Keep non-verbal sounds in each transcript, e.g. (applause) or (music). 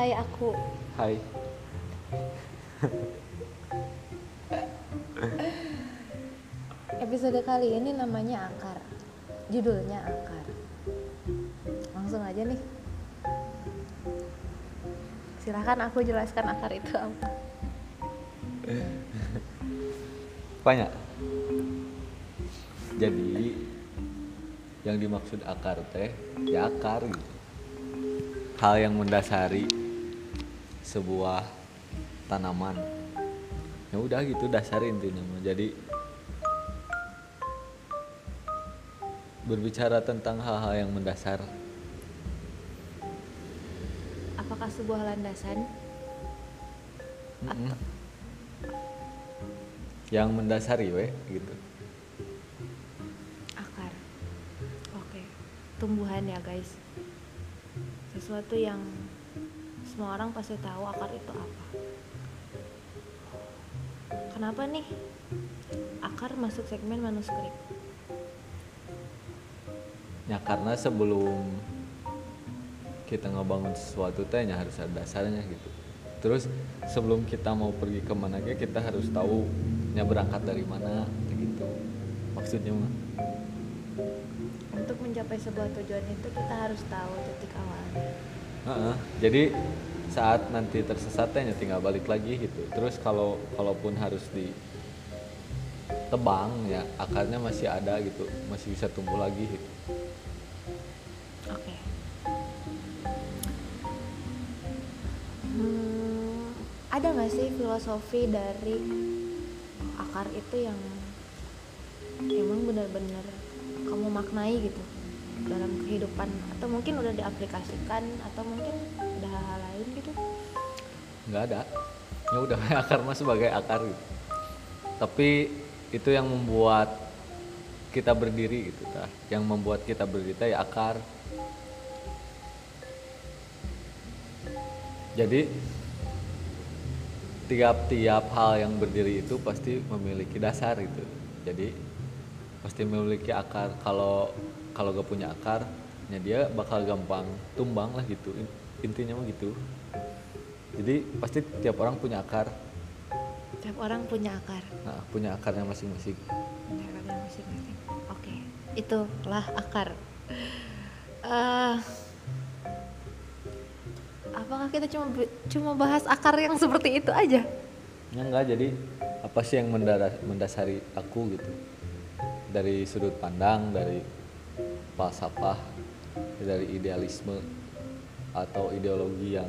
Hai aku. Hai. Episode kali ini namanya Akar. Judulnya Akar. Langsung aja nih. Silahkan aku jelaskan akar itu apa. Banyak. Jadi yang dimaksud akar teh ya akar gitu. Hal yang mendasari sebuah tanaman. Ya udah gitu dasar intinya mah. Jadi berbicara tentang hal-hal yang mendasar Apakah sebuah landasan? Mm-mm. yang mendasari we gitu Akar. Oke. Tumbuhan ya, guys. Sesuatu yang semua orang pasti tahu akar itu apa. Kenapa nih? Akar masuk segmen manuskrip. ya karena sebelum kita ngebangun sesuatu tehnya harus ada dasarnya gitu terus sebelum kita mau pergi ke mana aja kita harus tahu nya berangkat dari mana gitu maksudnya mah Untuk mencapai sebuah tujuan itu kita harus tahu titik awalnya. Heeh, jadi saat nanti tersesat tehnya tinggal balik lagi gitu. Terus kalau kalaupun harus di tebang ya akarnya masih ada gitu. Masih bisa tumbuh lagi gitu. Oke. Hmm, ada nggak sih filosofi dari akar itu yang emang benar-benar kamu maknai gitu dalam kehidupan atau mungkin udah diaplikasikan atau mungkin ada hal-hal lain gitu? nggak ada. Ya udah (laughs) akar mah sebagai akar gitu. Tapi itu yang membuat kita berdiri gitu tah. Yang membuat kita berdiri ya akar. Jadi tiap-tiap hal yang berdiri itu pasti memiliki dasar gitu. Jadi pasti memiliki akar. Kalau kalau gak punya akar ya dia bakal gampang tumbang lah gitu In- intinya mah gitu jadi pasti tiap orang punya akar Tiap orang punya akar, nah, punya akarnya masing-masing punya akarnya masing-masing. Oke, itulah akar. Eh, apakah kita cuma cuma bahas akar yang seperti itu aja? ya enggak jadi apa sih yang mendasari aku gitu dari sudut pandang dari falsafah dari idealisme atau ideologi yang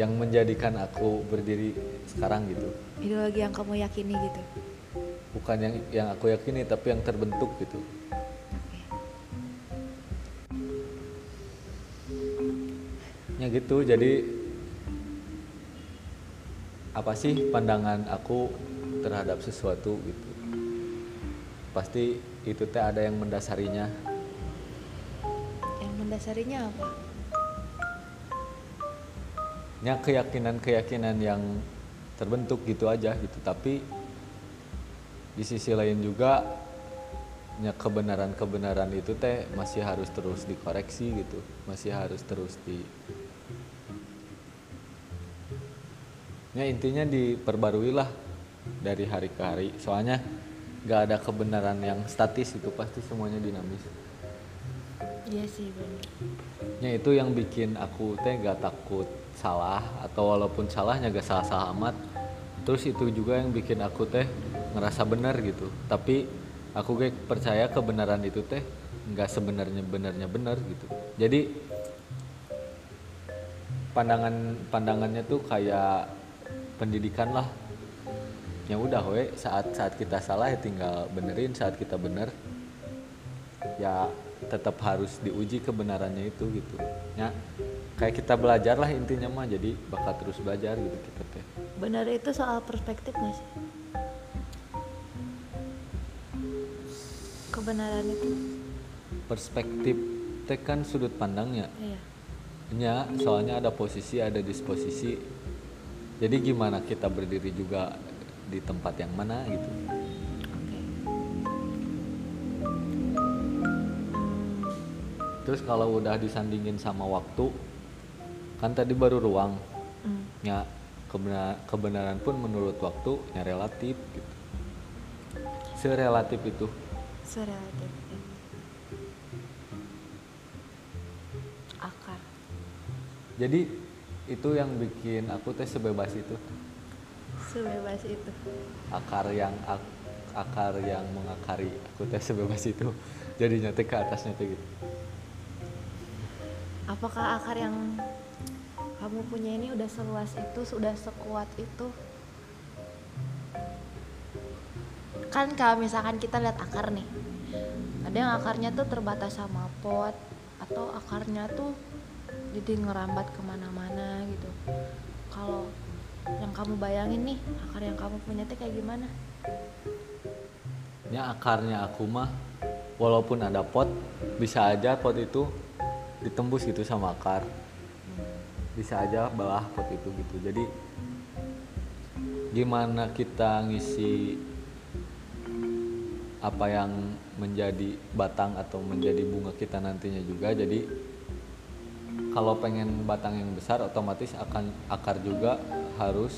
yang menjadikan aku berdiri sekarang gitu Ideologi yang kamu yakini gitu. bukan yang yang aku yakini tapi yang terbentuk gitu Oke. ya gitu jadi apa sih pandangan aku terhadap sesuatu gitu pasti itu teh ada yang mendasarinya mendasarinya apa? nya keyakinan-keyakinan yang terbentuk gitu aja gitu. Tapi di sisi lain juga nya kebenaran-kebenaran itu teh masih harus terus dikoreksi gitu. Masih harus terus di ya intinya diperbarui lah dari hari ke hari. Soalnya nggak ada kebenaran yang statis itu pasti semuanya dinamis Iya sih benar. Ya itu yang bikin aku teh gak takut salah atau walaupun salahnya gak salah-salah amat. Terus itu juga yang bikin aku teh ngerasa benar gitu. Tapi aku kayak percaya kebenaran itu teh nggak sebenarnya benarnya benar gitu. Jadi pandangan pandangannya tuh kayak pendidikan lah. Ya udah we saat saat kita salah ya tinggal benerin saat kita bener ya tetap harus diuji kebenarannya itu gitu ya kayak kita belajar lah intinya mah jadi bakal terus belajar gitu kita teh Benar itu soal perspektif nggak sih? Kebenaran itu. perspektif teh kan sudut pandangnya Iya. nya soalnya ada posisi ada disposisi jadi gimana kita berdiri juga di tempat yang mana gitu terus kalau udah disandingin sama waktu kan tadi baru ruang Hmm. ya kebenaran, kebenaran pun menurut waktu ya relatif gitu serelatif itu Serelatif. Akar. jadi itu yang bikin aku teh sebebas itu Sebebas itu. akar yang ak- akar yang mengakari aku teh sebebas itu jadi nyate ke atasnya teh gitu Apakah akar yang kamu punya ini udah seluas itu, sudah sekuat itu? Kan kalau misalkan kita lihat akar nih, ada yang akarnya tuh terbatas sama pot, atau akarnya tuh jadi ngerambat ke mana-mana gitu. Kalau yang kamu bayangin nih, akar yang kamu punya tuh kayak gimana? ya akarnya aku mah walaupun ada pot bisa aja pot itu ditembus gitu sama akar. Bisa aja bawah pot itu gitu. Jadi gimana kita ngisi apa yang menjadi batang atau menjadi bunga kita nantinya juga. Jadi kalau pengen batang yang besar otomatis akan akar juga harus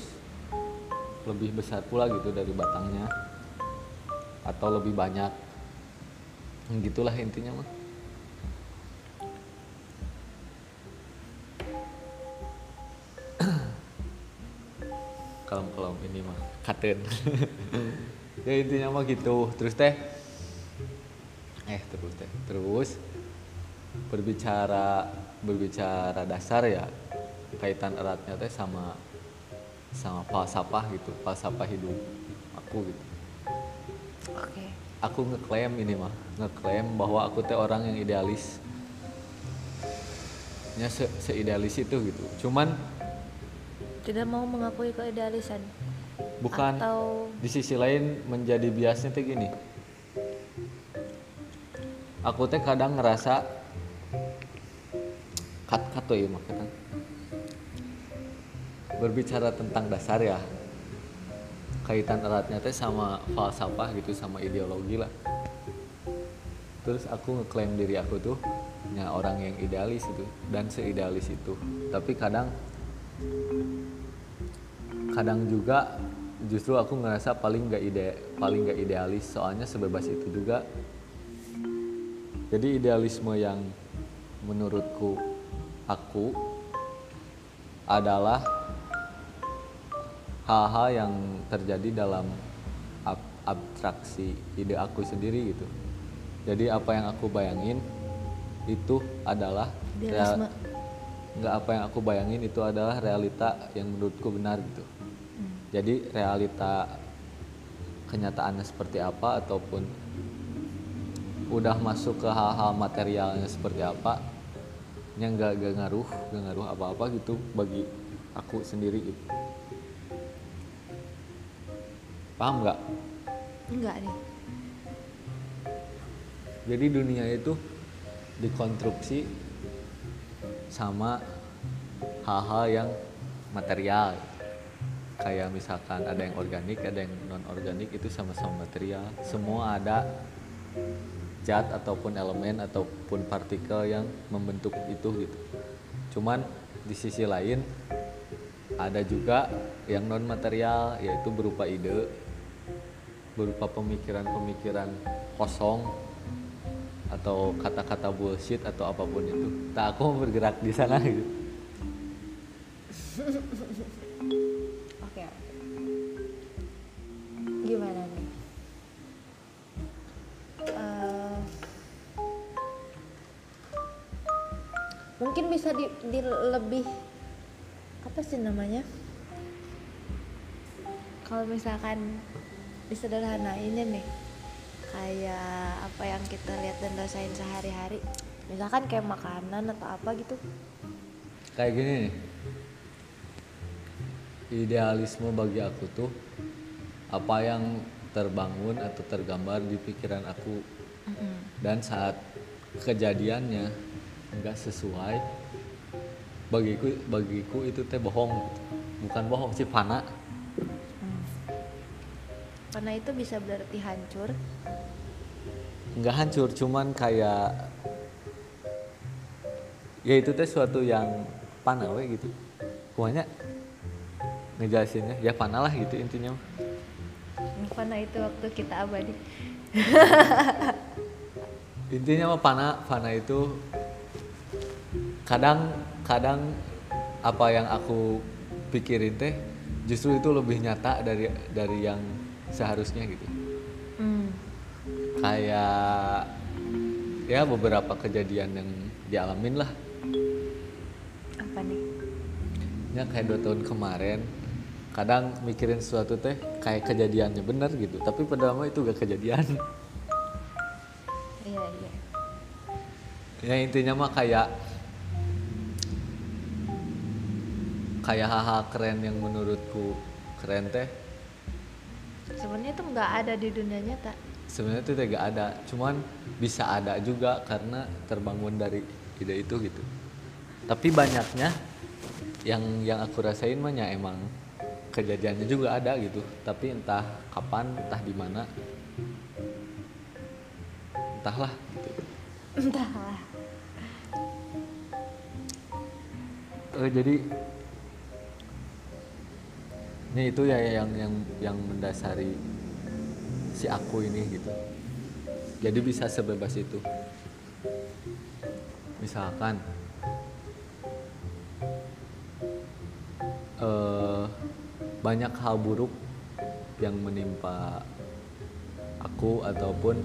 lebih besar pula gitu dari batangnya. Atau lebih banyak. Gitulah intinya mah kalem-kalem ini mah. Katen (laughs) ya intinya mah gitu. Terus teh eh terus teh terus berbicara berbicara dasar ya kaitan eratnya teh sama sama falsafah gitu falsafah hidup aku gitu. Oke. aku ngeklaim ini mah ngeklaim bahwa aku teh orang yang idealis. Nya se seidealis itu gitu. Cuman Tidak mau mengakui keidealisan. bukan. Atau di sisi lain menjadi biasnya teh gini. Aku teh kadang ngerasa kat kat tuh ya makanya berbicara tentang dasar ya kaitan eratnya teh sama falsafah gitu sama ideologi lah. Terus aku ngeklaim diri aku tuh ya orang yang idealis itu dan seidealis itu. Tapi kadang kadang juga justru aku ngerasa paling nggak ide paling nggak idealis soalnya sebebas itu juga. Jadi idealisme yang menurutku aku adalah hal-hal yang terjadi dalam ab- abstraksi ide aku sendiri gitu. Jadi apa yang aku bayangin itu adalah nggak apa yang aku bayangin itu adalah realita yang menurutku benar gitu jadi realita kenyataannya seperti apa ataupun udah masuk ke hal-hal materialnya seperti apa yang nggak nggak ngaruh nggak ngaruh apa-apa gitu bagi aku sendiri gitu. Paham nggak? Enggak nih? jadi dunia itu dikonstruksi sama hal-hal yang material kayak misalkan ada yang organik ada yang non organik itu sama-sama material semua ada zat ataupun elemen ataupun partikel yang membentuk itu gitu cuman di sisi lain ada juga yang non material yaitu berupa ide berupa pemikiran-pemikiran kosong atau kata-kata bullshit atau apa pun itu. Tak aku bergerak di sana gitu. (laughs) Gimana nih? Eh, mungkin bisa di, di lebih apa sih namanya? Kalau misalkan disederhanainnya nih, kayak apa yang kita lihat dan rasain sehari-hari, misalkan kayak makanan atau apa gitu. Kayak gini nih. Idealisme bagi aku tuh apa yang terbangun atau tergambar di pikiran aku. Dan saat kejadiannya nggak sesuai bagiku bagiku itu teh bohong. Bukan bohong sih fana. Karena itu bisa berarti hancur. nggak hancur cuman kayak ya itu teh suatu yang panah we gitu. Pokoknya ngejelasinnya ya panah lah gitu intinya Fana itu waktu kita abadi. Intinya mah panah panah itu kadang kadang apa yang aku pikirin teh justru itu lebih nyata dari dari yang seharusnya gitu. Hmm. kayak ya beberapa kejadian yang dialamin lah. Apa nih? Ya kayak dua tahun kemarin kadang mikirin sesuatu teh kayak kejadiannya bener gitu tapi padahal mah itu gak kejadian. Iya iya. Ya intinya mah kayak kayak hal-hal keren yang menurutku keren teh. Sebenarnya itu nggak ada di dunia nyata. Sebenarnya itu tidak ada cuman bisa ada juga karena terbangun dari ide itu gitu. Tapi banyaknya yang yang aku rasain mah ya emang kejadiannya juga ada gitu. Tapi entah kapan entah di mana. Entahlah gitu. entahlah. Eh, jadi ini itu ya yang yang yang mendasari si aku ini gitu. Jadi bisa sebebas itu. Misalkan eh banyak hal buruk yang menimpa aku ataupun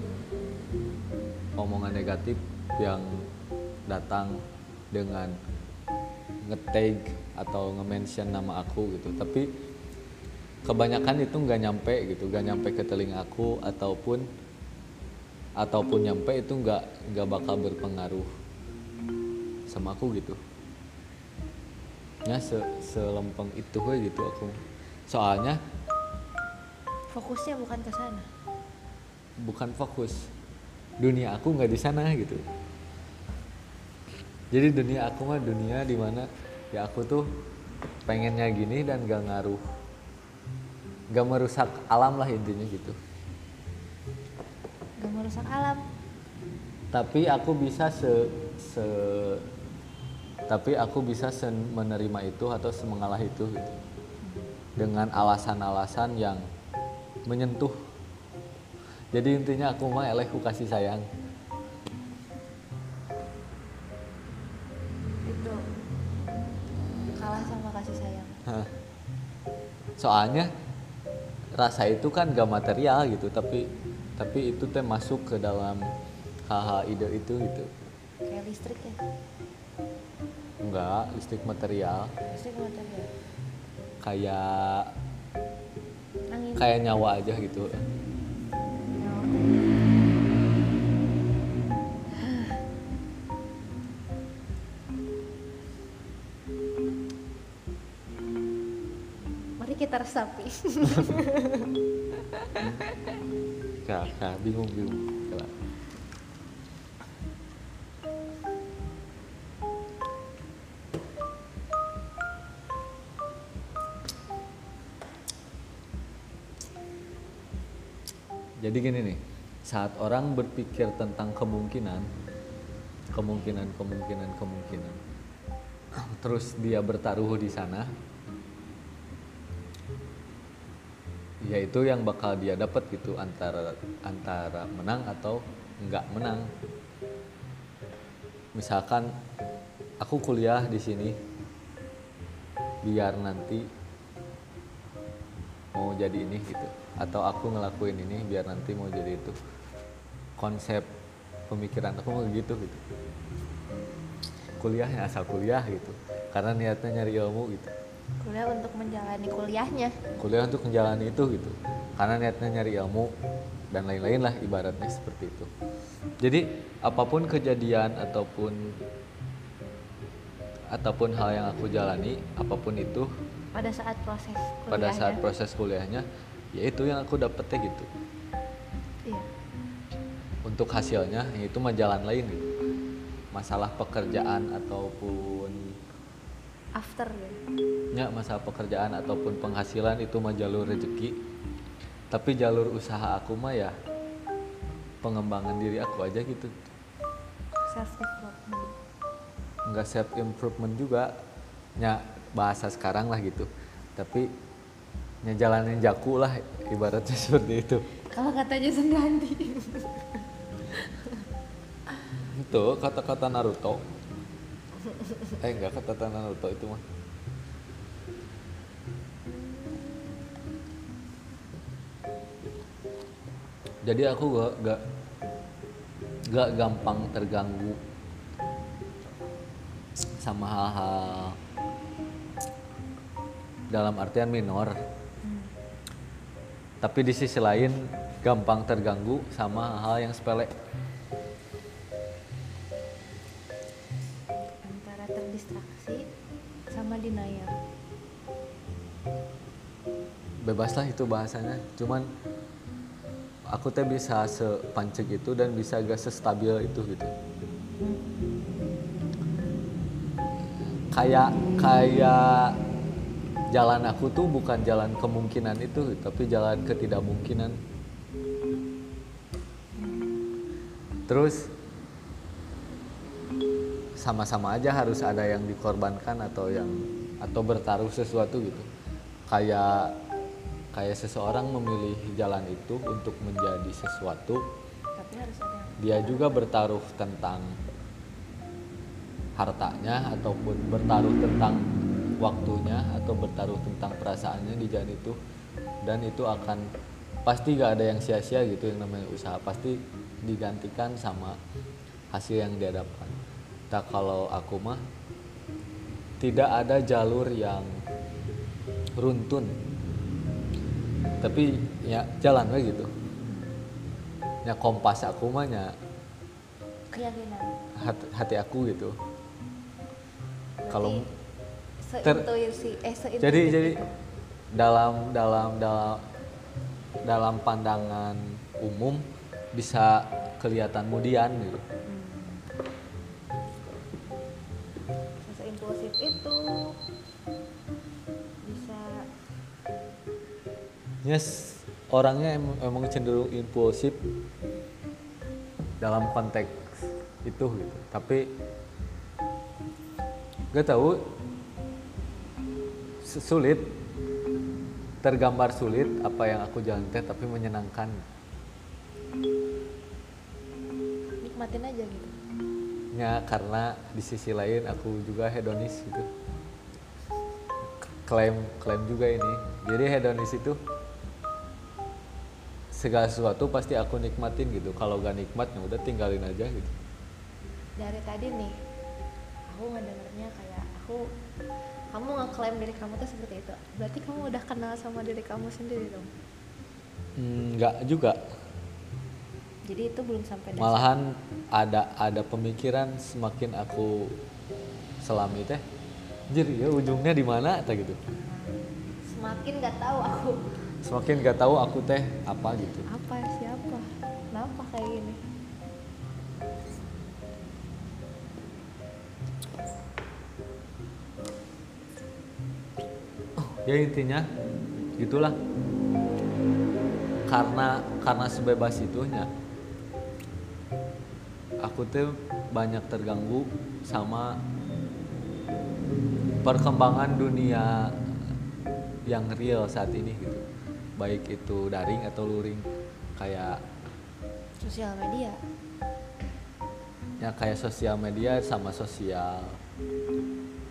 omongan negatif yang datang dengan nge-tag atau nge-mention nama aku gitu. Tapi kebanyakan itu nggak nyampe gitu nggak nyampe ke telinga aku ataupun ataupun nyampe itu nggak nggak bakal berpengaruh sama aku gitu. Ya se selempeng itu gitu aku soalnya fokusnya bukan ke sana. Bukan fokus. Dunia aku nggak di sana gitu. Jadi dunia aku mah dunia di mana ya aku tuh pengennya gini dan gak ngaruh. Gak merusak alam lah intinya gitu. Gak merusak alam. Tapi aku bisa se, se tapi aku bisa menerima itu atau semengalah itu gitu dengan alasan-alasan yang menyentuh. Jadi intinya aku mah eleh ku kasih sayang. Itu. Kalah sama kasih sayang. Hah. soalnya rasa itu kan gak material gitu tapi tapi itu teh masuk ke dalam hal-hal ide itu gitu. Kayak listrik ya? Enggak listrik material. Listrik material kayak angin kayak nyawa aja gitu. Mari kita resapi. (laughs) Kakak bingung bingung jadi gini nih saat orang berpikir tentang kemungkinan kemungkinan kemungkinan kemungkinan terus dia bertaruh di sana ya itu yang bakal dia dapat gitu antara antara menang atau enggak menang. Misalkan aku kuliah di sini biar nanti mau jadi ini gitu atau aku ngelakuin ini biar nanti mau jadi itu konsep pemikiran aku mau gitu gitu. Kuliahnya asal kuliah gitu. Karena niatnya nyari ilmu gitu. Kuliah untuk menjalani kuliahnya. Kuliah untuk menjalani itu gitu. Karena niatnya nyari ilmu dan lain-lain lah ibaratnya seperti itu. Jadi apa pun kejadian ataupun ataupun hal yang aku jalani apa pun itu pada saat proses kuliahnya pada saat proses kuliahnya ya itu yang aku dapetnya gitu. Iya. Untuk hasilnya ya itu mah jalan lain gitu. Masalah pekerjaan ataupun after gitu ya masalah pekerjaan ataupun penghasilan itu mah jalur rezeki. Tapi jalur usaha aku mah ya pengembangan diri aku aja gitu. Self development nggak self improvement juga. Nya bahasa sekarang lah gitu. Tapi nya jalanin jaku lah ibaratnya (laughs) seperti itu. Kalau katanya Ganti itu kata-kata Naruto. Eh enggak kata-kata Naruto itu mah. Jadi aku gak gak gak gampang terganggu sama hal-hal dalam artian minor tapi di sisi lain gampang terganggu sama hal yang sepele. Antara terdistraksi sama denial. Bebas lah itu bahasanya. Cuman aku teh bisa sepancek itu dan bisa gak sestabil itu gitu. Kayak kayak jalan aku tuh bukan jalan kemungkinan itu tapi jalan ketidakmungkinan. Terus sama-sama aja harus ada yang dikorbankan atau yang atau bertaruh sesuatu gitu. Kayak kayak seseorang memilih jalan itu untuk menjadi sesuatu tapi harus ada yang dia juga bertaruh tentang hartanya ataupun bertaruh tentang waktunya atau bertaruh tentang perasaannya di jalan itu dan itu akan pasti gak ada yang sia-sia gitu yang namanya usaha. Pasti digantikan sama hasil yang dihadapkan. Tak kalau aku mah tidak ada jalur yang runtun. Tapi ya jalan we gitu. Ya kompas aku mah ya keyakinan. hati, hati aku gitu. Kalau seintuisi eh seintuisi jadi jadi dalam dalam dalam dalam pandangan umum bisa kelihatan kemudian gitu. Seimpulsif itu. Bisa yes orangnya emang, emang cenderung impulsif dalam konteks itu gitu. Tapi gak tahu sulit. Tergambar sulit apa yang aku jalan teh tapi menyenangkan. Nikmatin aja gitu. Ya karena di sisi lain aku juga hedonis gitu. Klaim klaim juga ini. Jadi hedonis itu segala sesuatu pasti aku nikmatin gitu. Kalau gak nikmat ya udah tinggalin aja gitu. Dari tadi nih aku ngedengernya kayak aku kamu ngeklaim diri kamu tuh seperti itu. Berarti kamu udah kenal sama diri kamu sendiri dong. Hmm, nggak juga. Jadi itu belum sampai dasar. Malahan ada ada pemikiran semakin aku selami teh. Jadi ya ujungnya di mana tak gitu. Semakin gak tahu aku. Semakin gak tahu aku teh apa gitu. Apa siapa ya intinya gitulah karena karena sebebas itunya aku tuh banyak terganggu sama perkembangan dunia yang real saat ini gitu. Baik itu daring atau luring kayak sosial media. Ya kayak sosial media sama sosial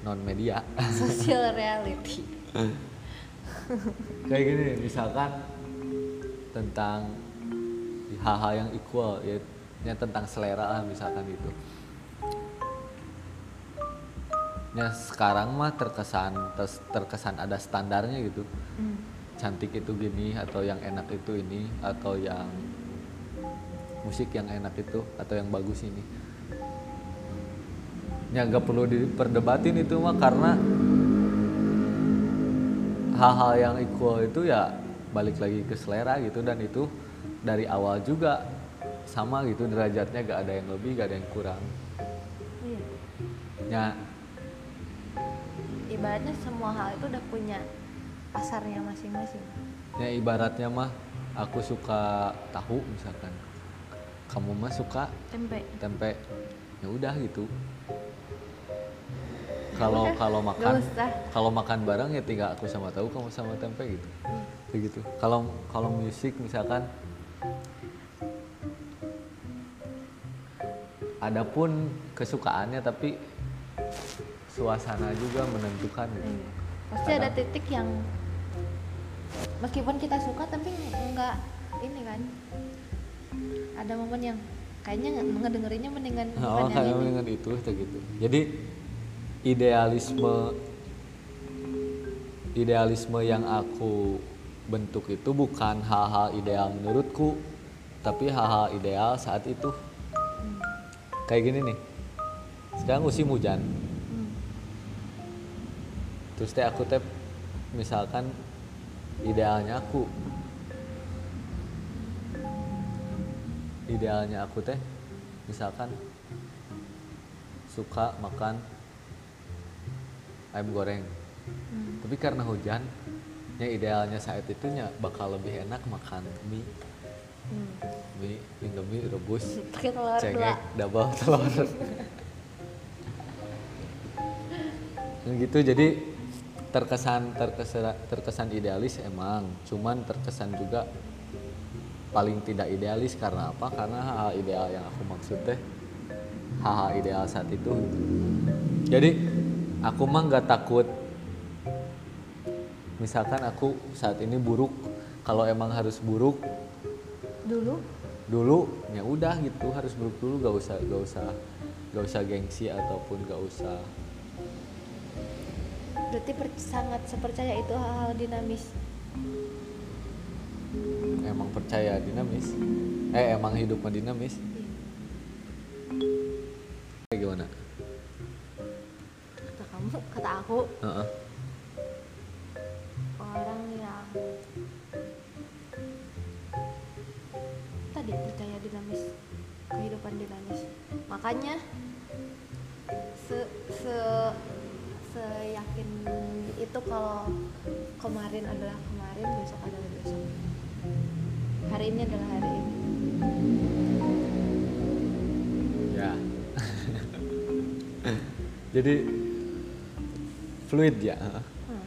non media sosial reality (laughs) kayak gini misalkan tentang hal-hal yang equal ya, ya tentang selera lah misalkan gitu. Ya sekarang mah terkesan tes- terkesan ada standarnya gitu. Hmm. cantik itu gini atau yang enak itu ini atau yang musik yang enak itu atau yang bagus ini. Ya nggak perlu diperdebatin itu mah karena hal-hal yang equal itu ya balik lagi ke selera gitu. Dan itu dari awal juga sama gitu derajatnya gak ada yang lebih gak ada yang kurang. Iya. ya. Ibaratnya semua hal itu udah punya pasarnya masing-masing. Ya ibaratnya mah aku suka tahu misalkan kamu mah suka tempe. tempe ya udah gitu kalau (laughs) kalau makan kalau makan bareng ya tinggal aku sama tahu kamu sama tempe gitu. Begitu kalau kalau musik misalkan. Adapun kesukaannya tapi suasana juga menentukan gitu. Iya. pasti ada titik yang meskipun kita suka tapi nggak ini kan. Ada momen yang kayaknya nge- ngedengerinnya mendingan oh bukan yang kayak ini. dengan itu gitu. Jadi idealisme idealisme yang aku bentuk itu bukan hal-hal ideal menurutku tapi hal-hal ideal saat itu. Kayak gini nih sekarang musim hujan. Hmm. terus teh aku teh misalkan idealnya aku idealnya aku teh misalkan suka makan ayam goreng. Hmm. tapi karena hujan ya idealnya saat itu nya bakal lebih enak makan mie. Hmm. mie indomie rebus (laughs) pakai telur cengek double telur. Gitu jadi terkesan terkesan terkesan idealis emang. Cuman terkesan juga paling tidak idealis karena apa? Karena hal ideal yang aku maksud teh hal ideal saat itu. Jadi aku mah nggak takut. Misalkan aku saat ini buruk. Kalau emang harus buruk dulu? dulu ya udah gitu. Harus buruk dulu. Gak usah gak usah gak usah gengsi ataupun gak usah. Berarti per- sangat sepercaya itu hal-hal dinamis. Emang percaya dinamis? Eh emang hidup mah dinamis jadi fluid ya. Hmm.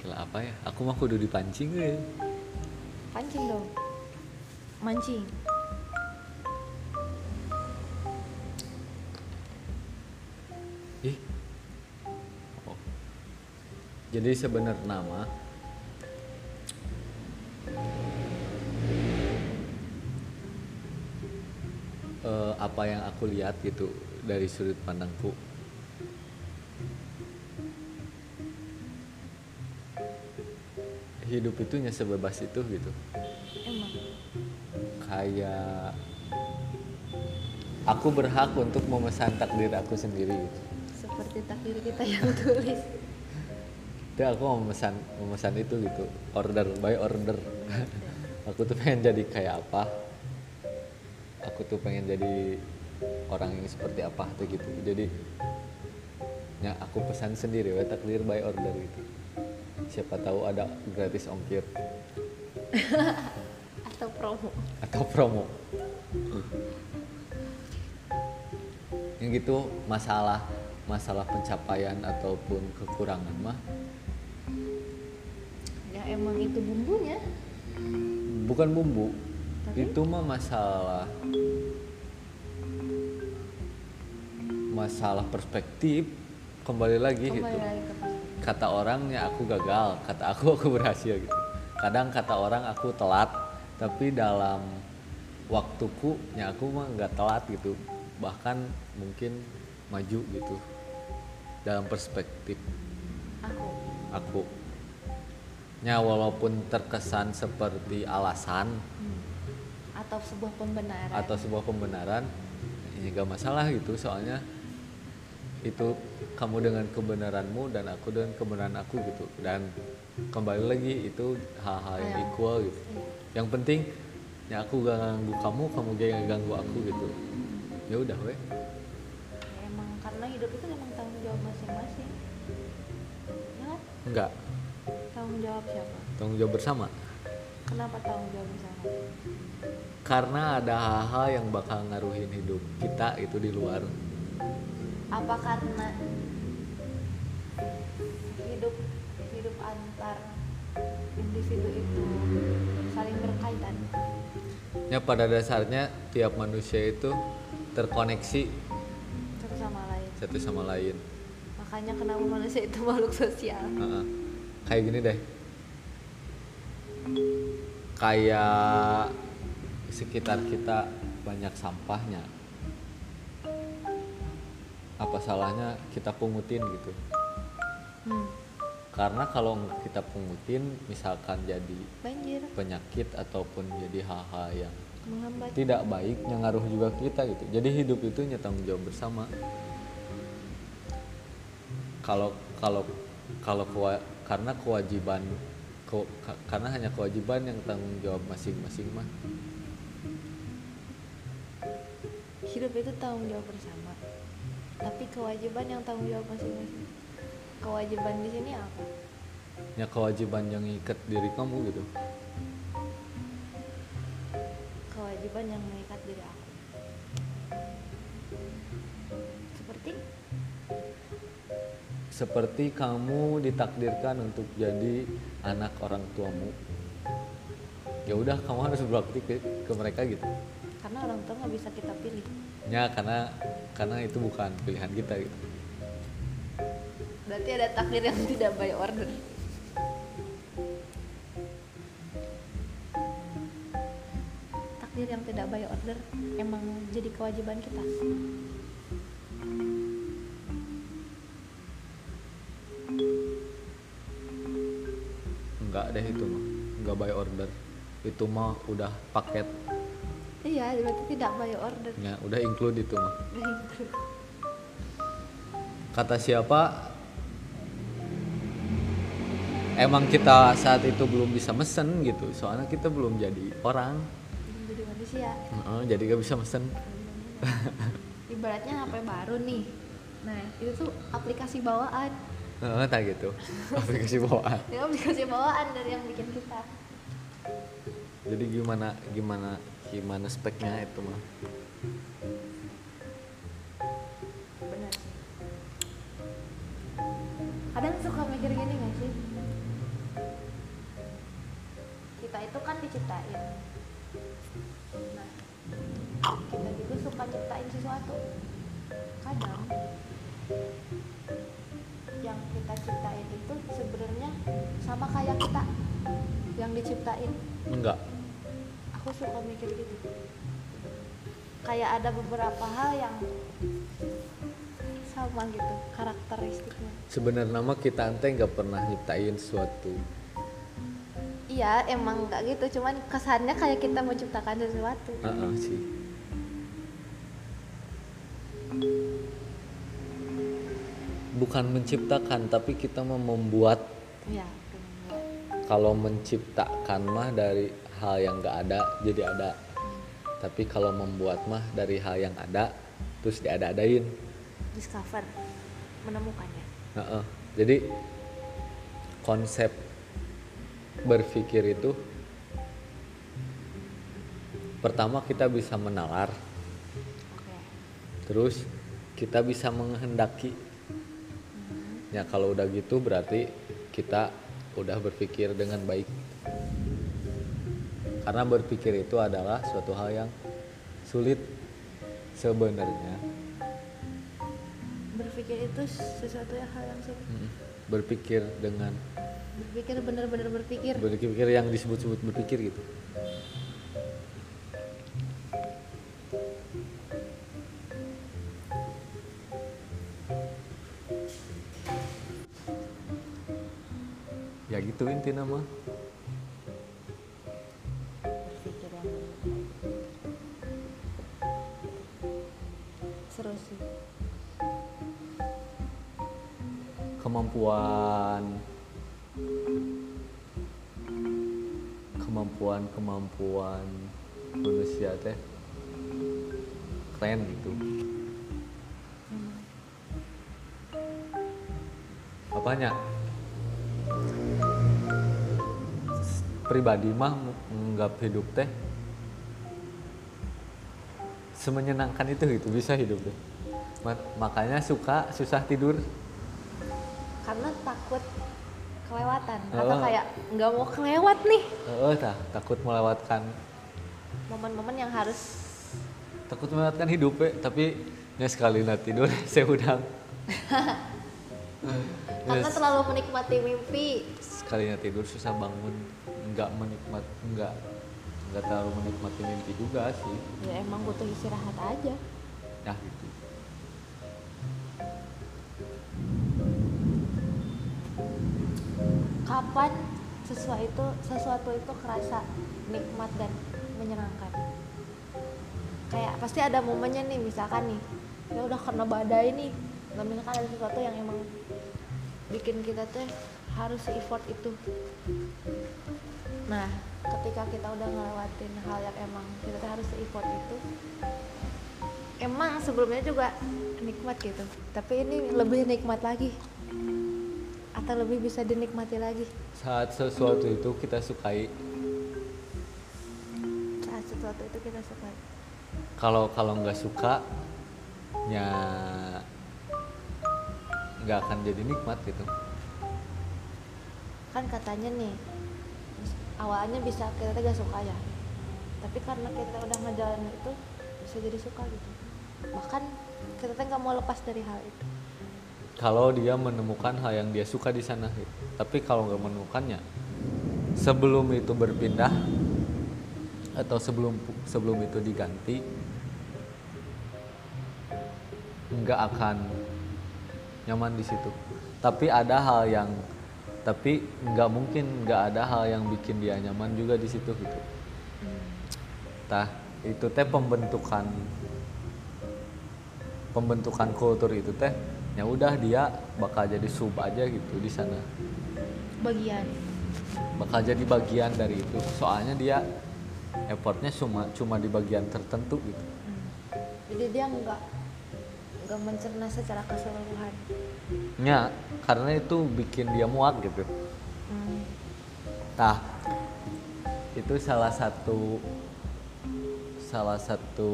Gila apa ya aku mah kudu dipancing ya pancing dong mancing ih oh. jadi sebenarnya nama apa yang aku lihat gitu dari sudut pandangku? Hidup itu nya sebebas itu gitu. Emang. Kayak aku berhak untuk memesan takdir aku sendiri gitu. seperti takdir kita yang (laughs) tulis. Jadi aku mau memesan memesan itu gitu order by order. (laughs) Aku tuh pengen jadi kayak apa aku tuh pengen jadi orang yang seperti apa tuh gitu. Jadi ya aku pesan sendiri we takdir by order gitu. Siapa tahu ada gratis ongkir. (laughs) Atau promo. Atau promo. Yang gitu masalah masalah pencapaian ataupun kekurangan mah. Ya emang itu bumbunya. Bukan bumbu? Itu mah masalah masalah perspektif. Kembali lagi kembali gitu lagi ke kata orangnya aku gagal kata aku (laughs) aku berhasil gitu. Kadang kata orang aku telat tapi dalam waktuku ya aku mah nggak telat gitu. Bahkan mungkin maju gitu dalam perspektif. Aku. Aku. Ya walaupun terkesan seperti alasan Hmm. Atau sebuah pembenaran. Atau sebuah pembenaran ini gak masalah gitu. Soalnya itu kamu dengan kebenaranmu dan aku dengan kebenaran aku gitu. Dan kembali lagi itu hal-hal yang Iya. equal gitu. Yang penting ya aku gak ganggu kamu kamu gak ganggu aku gitu. Ya udah weh Ya, emang karena hidup itu emang tanggung jawab masing-masing. Ya kan? Enggak tanggung jawab siapa? Tanggung jawab bersama. Kenapa tanggung jawab bersama karena ada hal-hal yang bakal ngaruhin hidup kita itu di luar. Apa karena hidup hidup antar individu itu saling berkaitan? Ya pada dasarnya tiap manusia itu terkoneksi satu sama lain. satu sama lain. Makanya kenapa manusia itu makhluk sosial? Kayak gini deh. Kayak sekitar kita banyak sampahnya. Apa salahnya kita pungutin gitu? Hmm. karena kalau kita pungutin misalkan jadi banjir. penyakit ataupun jadi hal-hal yang menghambat. tidak baik yang ngaruh juga kita gitu. Jadi hidup itu tanggung jawab bersama. Kalau kalau kalau kewa- karena kewajiban ke- ka- karena hanya kewajiban yang tanggung jawab masing-masing mah hidup itu tanggung jawab bersama. Tapi kewajiban yang tanggung jawab masing-masing. Kewajiban di sini apa? Ya kewajiban yang ikat diri kamu gitu. Kewajiban yang mengikat diri aku. Seperti? Seperti kamu ditakdirkan untuk jadi anak orang tuamu. Ya udah kamu harus berbakti ke, ke mereka gitu. Karena orang tua nggak bisa kita pilih ya karena karena itu bukan pilihan kita gitu. Berarti ada takdir yang tidak by order takdir yang tidak by order emang jadi kewajiban kita. Enggak deh itu mah. Enggak by order itu mah udah paket iya berarti tidak by order. Ya udah include itu mah. Kata siapa? Emang kita saat itu belum bisa mesen gitu. Soalnya kita belum jadi orang. Jadi manusia. Heeh, jadi gak bisa mesen. (laughs) Ibaratnya HP baru nih. Nah itu tuh aplikasi bawaan. Heeh, tak gitu. Aplikasi bawaan. Itu (laughs) aplikasi bawaan dari yang bikin kita. Jadi gimana gimana gimana speknya itu mah? Benar sih. Kadang suka mikir gini gak sih? Kita itu kan diciptain. Nah kita juga suka ciptain sesuatu. Kadang yang kita ciptain itu sebenarnya sama kayak kita yang diciptain. Enggak aku suka mikir gitu. Kayak ada beberapa hal yang sama gitu karakteristiknya. Sebenarnya mah kita ante nggak pernah nyiptain suatu iya emang nggak gitu cuman kesannya kayak kita menciptakan sesuatu. Heeh, sih. Bukan menciptakan tapi kita mau membuat iya kalau menciptakan mah dari hal yang nggak ada jadi ada. Tapi kalau membuat mah dari hal yang ada terus diada-adain. Discover menemukannya. Heeh. jadi konsep berpikir itu pertama kita bisa menalar. Oke. Terus kita bisa menghendaki. Ya kalau udah gitu berarti kita udah berpikir dengan baik karena berpikir itu adalah suatu hal yang sulit sebenarnya. Berpikir itu sesuatu yang hal yang sulit. Mm, berpikir dengan berpikir bener-bener berpikir. Berpikir yang disebut-sebut berpikir gitu. Ya gitu intinya mah kemampuan. Kemampuan kemampuan manusia teh keren gitu. Apanya? Pribadi mah menganggap hidup teh semenyenangkan itu gitu bisa hidup Ma- makanya suka susah tidur karena takut kelewatan. Atau Oh. kayak nggak mau kelewat nih. Eh tah, takut melewatkan. Momen-momen yang harus takut melewatkan hidup ya tapi ya sekali na tidur (laughs) saya udang (laughs) karena Yes. terlalu menikmati mimpi. Sekalinya tidur susah bangun. Nggak menikmat nggak nggak terlalu menikmati mimpi juga sih. Ya emang butuh istirahat aja. Ya gitu kapan sesuatu itu sesuatu itu kerasa nikmat dan menyenangkan. Kayak pasti ada momennya nih misalkan nih ya udah kena badai nih nah, misalkan ada sesuatu yang emang bikin kita tuh harus effort itu. Nah ketika kita udah ngelewatin hal yang emang kita tuh harus effort itu emang sebelumnya juga nikmat gitu. Tapi ini lebih nikmat lagi atau lebih bisa dinikmati lagi. Saat sesuatu itu kita sukai. Saat sesuatu itu kita suka kalau kalau nggak suka ya nggak akan jadi nikmat gitu. Kan katanya nih awalnya bisa kita tuh gak suka ya. Tapi karena kita udah ngejalanin itu bisa jadi suka gitu. Bahkan kita nggak mau lepas dari hal itu kalau dia menemukan hal yang dia suka di sana. Tapi kalau nggak menemukannya sebelum itu berpindah atau sebelum sebelum itu diganti nggak akan nyaman di situ. Tapi ada hal yang tapi nggak mungkin nggak ada hal yang bikin dia nyaman juga di situ gitu. Tah itu teh pembentukan pembentukan kultur itu teh ya udah dia bakal jadi sub aja gitu di sana. Bagian. Bakal jadi bagian dari itu. Soalnya dia effortnya cuma cuma di bagian tertentu gitu. Hmm. jadi dia nggak nggak mencerna secara keseluruhan. Ya karena itu bikin dia muak gitu. Hmm. nah itu salah satu salah satu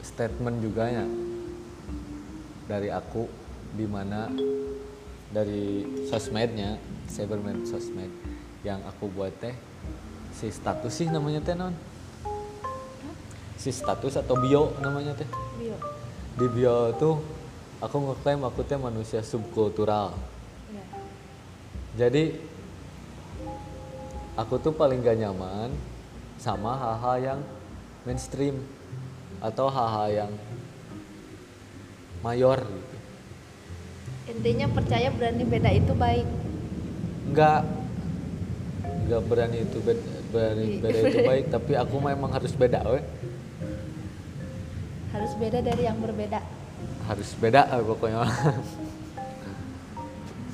statement juga ya dari aku di mana dari sosmednya cyberman sosmed yang aku buat teh si status sih namanya teh non si status atau bio namanya teh? Bio. Di bio tuh aku ngeklaim aku teh manusia subkultural. Ya jadi aku tuh paling gak nyaman sama hal-hal yang mainstream atau hal-hal yang mayor gitu. intinya percaya berani beda itu baik Enggak enggak berani itu beda, berani beda itu (laughs) baik, tapi aku memang harus beda we. harus beda dari yang berbeda Harus beda eh, pokoknya. (laughs)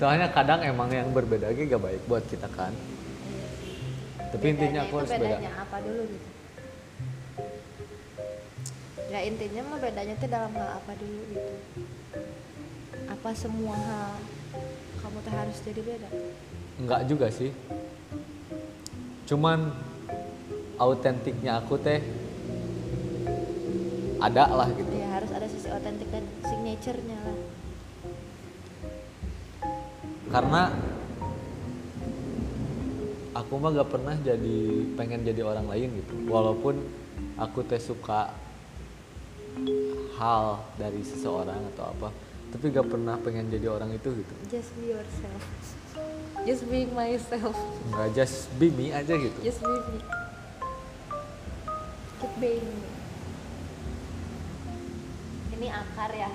Soalnya kadang emang yang berbeda aja gak baik buat kita kan. Tapi intinya Bedanya aku itu harus beda. bedanya apa dulu gitu ya intinya mah bedanya tuh dalam hal apa dulu gitu apa semua hal kamu tuh harus jadi beda Enggak juga sih. Cuman autentiknya aku teh ada lah gitu. ya harus ada sisi otentik dan signaturenya lah Karena aku mah gak pernah jadi pengen jadi orang lain gitu. Walaupun aku teh suka hal dari seseorang atau apa, tapi gak pernah pengen jadi orang itu gitu. just be yourself (laughs) just being myself Nggak just be me aja gitu. just be me keep being me ini akar ya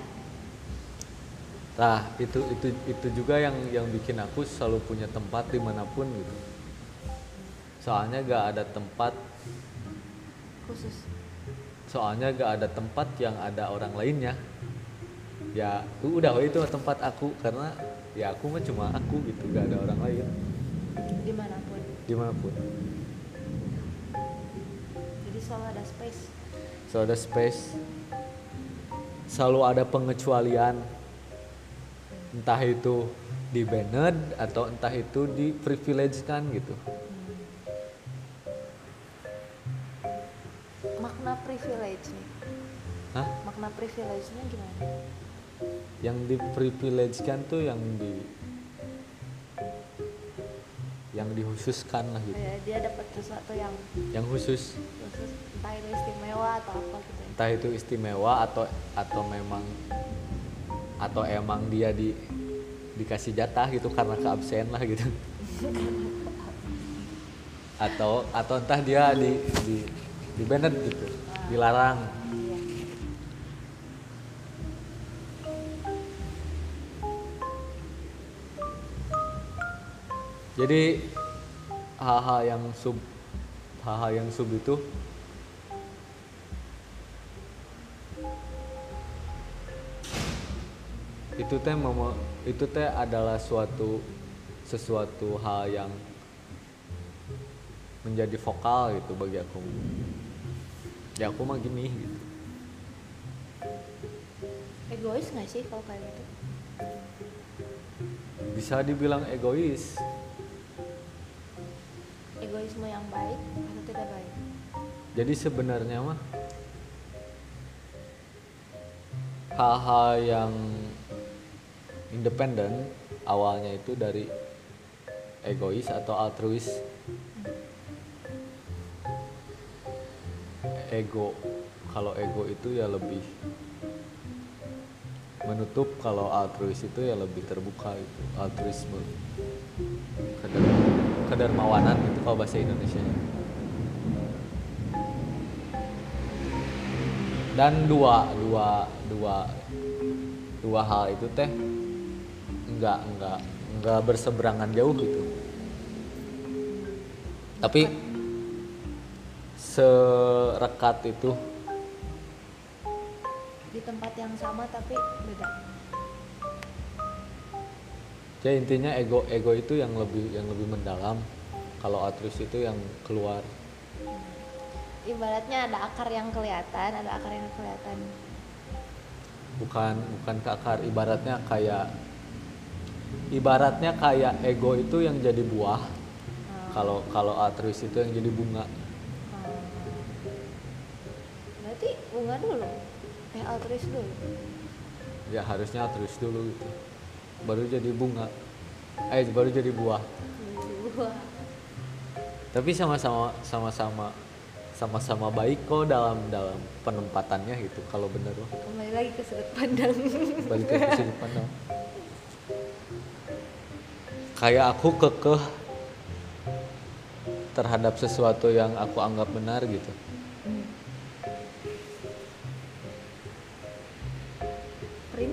Nah, itu itu itu juga yang yang bikin aku selalu punya tempat di mana pun gitu. Soalnya gak ada tempat, khusus soalnya gak ada tempat yang ada orang lainnya. Ya, udah we, itu tempat aku karena ya aku mah cuma aku gitu, gak ada orang lain di mana pun di mana pun. jadi selalu ada space So ada space, selalu ada pengecualian, entah itu di banned atau entah itu di privilege kan gitu. Makna privilege nih Hah? makna privilege-nya gimana? Yang di privilege kan tuh yang di yang dikhususkan lah gitu. Kayak dia dapat sesuatu yang yang khusus. khusus. Entah itu istimewa atau apa gitu ya. entah itu istimewa atau atau memang atau emang dia di dikasih jatah gitu karena keabsen lah gitu. (laughs) Atau atau entah dia di di di banned gitu dilarang. Jadi hal-hal yang sub hal-hal yang sub itu itu teh memo- itu teh adalah suatu sesuatu hal yang menjadi vokal gitu bagi aku ya aku mah gini gitu. Egois nggak sih kalau kayak gitu? Bisa dibilang egois. Egoisme yang baik atau tidak baik? Jadi sebenarnya mah hal-hal yang independen awalnya itu dari egois atau altruis. Ego, kalau ego itu ya lebih menutup, kalau altruis itu ya lebih terbuka itu altruisme. Kedar- Kedermawanan itu kalau bahasa Indonesia. dan dua dua dua dua hal itu teh enggak enggak enggak berseberangan jauh gitu tapi serekat itu? Di tempat yang sama tapi beda. Ya intinya ego ego itu yang lebih yang lebih mendalam. Kalau altruis itu yang keluar. Ibaratnya ada akar yang kelihatan ada akar yang kelihatan. Bukan bukan ke akar. Ibaratnya kayak ibaratnya kayak ego itu yang jadi buah. Hmm. kalau kalau altruis itu yang jadi bunga bunga dulu. Eh altruis dulu. Ya harusnya altruis dulu gitu. Baru jadi bunga. Eh baru jadi buah. Tapi sama-sama sama-sama sama-sama baik kok dalam dalam penempatannya gitu kalau bener loh kembali lagi ke sudut pandang. Balik ke sudut pandang. Kayak aku kekeh terhadap sesuatu yang aku anggap benar gitu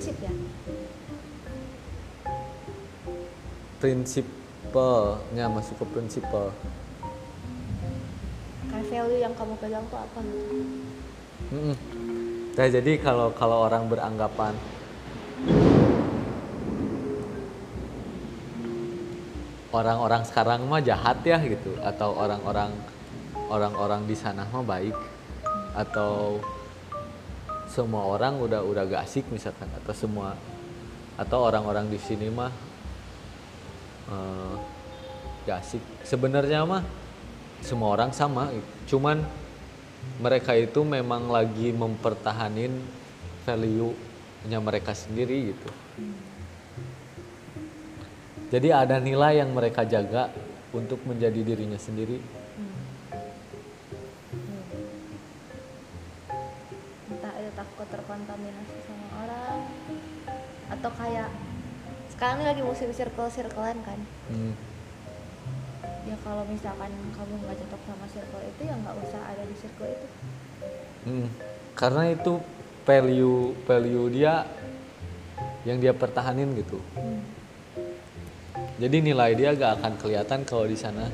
prinsip ya? Prinsipalnya masuk ke prinsipal kayak value yang kamu pegang tuh apa gitu? Mm-mm. Nah, jadi kalau kalau orang beranggapan orang-orang sekarang mah jahat ya gitu. Atau orang-orang orang-orang di sana mah baik. Atau semua orang udah udah gak asik misalkan atau semua atau orang-orang di sini mah eh, gak asik. Sebenarnya mah semua orang sama. Cuman mereka itu memang lagi mempertahanin value-nya mereka sendiri gitu. Jadi ada nilai yang mereka jaga untuk menjadi dirinya sendiri terkontaminasi sama orang. Atau kayak sekarang ini lagi musim circle circlean kan? Hmm. ya kalau misalkan kamu nggak cocok sama circle itu ya nggak usah ada di circle itu. Hmm. karena itu value value dia yang dia pertahanin gitu. Jadi nilai dia gak akan kelihatan kalau di sana.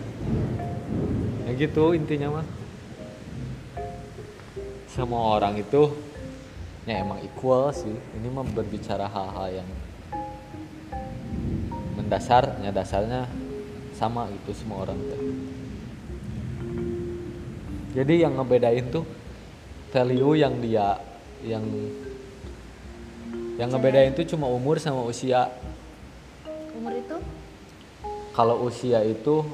Ya gitu intinya mah. Semua orang itu ya emang equal sih. Ini mah berbicara hal-hal yang mendasar ya dasarnya sama gitu semua orang teh. Jadi yang ngebedain tuh value yang dia yang yang ngebedain tuh cuma umur sama usia. Umur itu? Kalau usia itu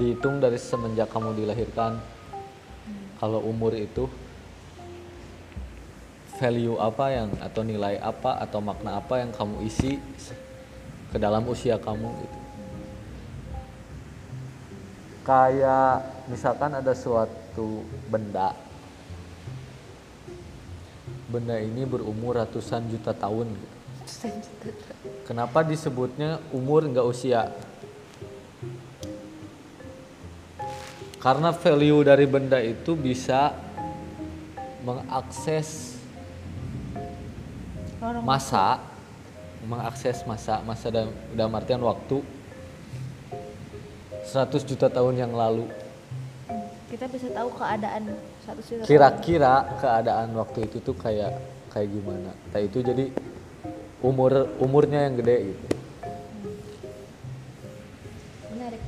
dihitung dari semenjak kamu dilahirkan. Kalau umur itu value apa yang atau nilai apa atau makna apa yang kamu isi ke dalam usia kamu gitu. Kayak misalkan ada suatu benda. Benda ini berumur ratusan juta tahun gitu. kenapa disebutnya umur nggak usia? Karena value dari benda itu bisa mengakses Orang masa. mengakses masa. Masa dalam, dalam artian waktu. 100 juta tahun yang lalu. Kita bisa tahu keadaan satu juta tahun. kira-kira keadaan waktu itu tuh kayak kayak gimana? Nah itu jadi umur umurnya yang gede gitu. Menarik.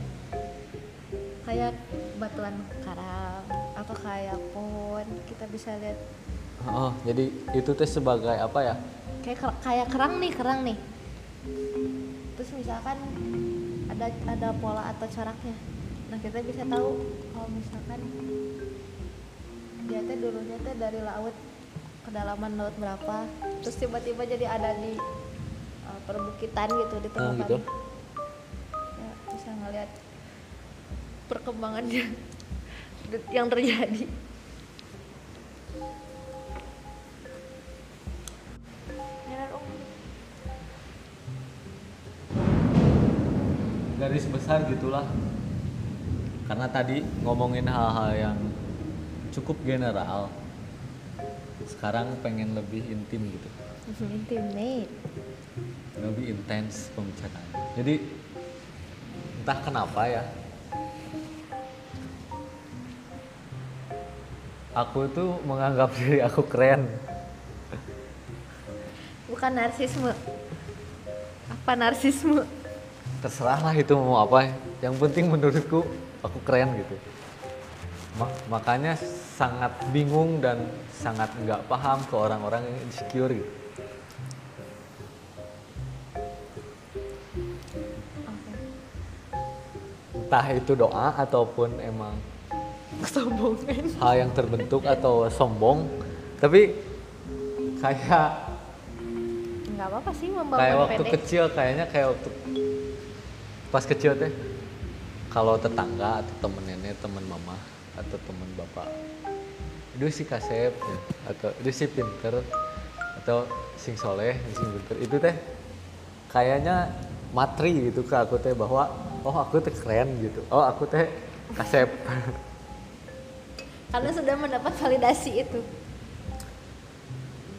Kayak batuan karang atau kayak pohon kita bisa lihat. Oh jadi itu teh sebagai apa ya kayak kayak kerang nih kerang nih. Terus misalkan ada ada pola atau coraknya. Nah kita bisa tahu kalau misalkan dia teh dulunya teh dari laut kedalaman laut berapa terus tiba-tiba jadi ada di uh, perbukitan gitu di Ah, tengah gitu. ya, bisa ngeliat perkembangannya (laughs) yang terjadi garis besar gitulah. Karena tadi ngomongin hal-hal yang cukup general sekarang pengen lebih intim gitu. Intimate lebih intens pembicaraan. Jadi entah kenapa ya aku tuh menganggap (laughs) diri aku keren. Bukan narsisme. Apa narsisme terserah lah itu mau apa. Yang penting menurutku aku keren gitu. Ma- makanya sangat bingung dan sangat nggak paham ke orang-orang yang insecure gitu. Entah itu doa ataupun emang kesombongan. hal yang terbentuk atau sombong. Tapi kayak nggak apa-apa sih kayak waktu kecil kayaknya kayak waktu pas kecil teh kalau tetangga atau temen nenek temen mama atau temen bapak itu si kasep ya, atau itu si pinter atau sing soleh sing pinter. Itu teh kayaknya matri gitu ke aku teh bahwa oh aku teh keren gitu. Oh aku teh kasep. Karena sudah mendapat validasi itu.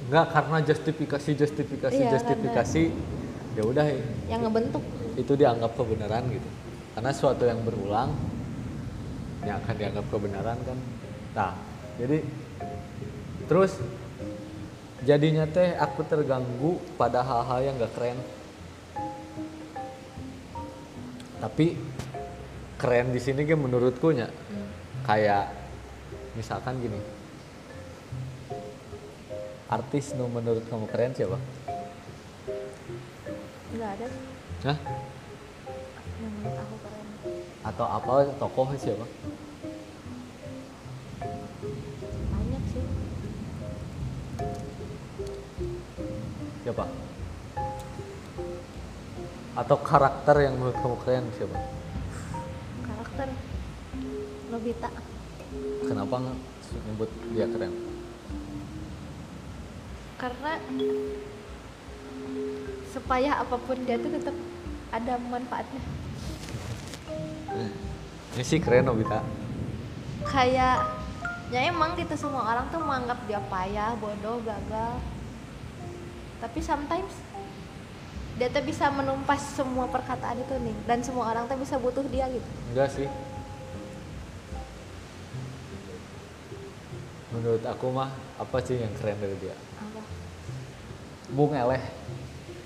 Enggak karena justifikasi justifikasi Iya, justifikasi ya udah yang ngebentuk itu dianggap kebenaran gitu. Karena suatu yang berulang yang akan dianggap kebenaran kan. Nah jadi terus jadinya teh aku terganggu pada hal-hal yang gak keren. Tapi keren di sini kan menurutku nya kayak misalkan gini. Artis nu menurut kamu keren siapa? nggak ada Hah? menurut aku keren Atau apa tokoh siapa? banyak sih Siapa? Atau karakter yang menurut kamu keren siapa? karakter Nobita Kenapa nyebut dia keren? karena supaya apa pun dia tuh tetap ada manfaatnya Ini sih keren Nobita. kayak ya emang gitu semua orang tuh menganggap dia payah bodoh gagal tapi sometimes dia tuh bisa menumpas semua perkataan itu nih dan semua orang tuh bisa butuh dia gitu Enggak sih. Menurut aku mah apa sih yang keren dari dia? apa Bung Eleh.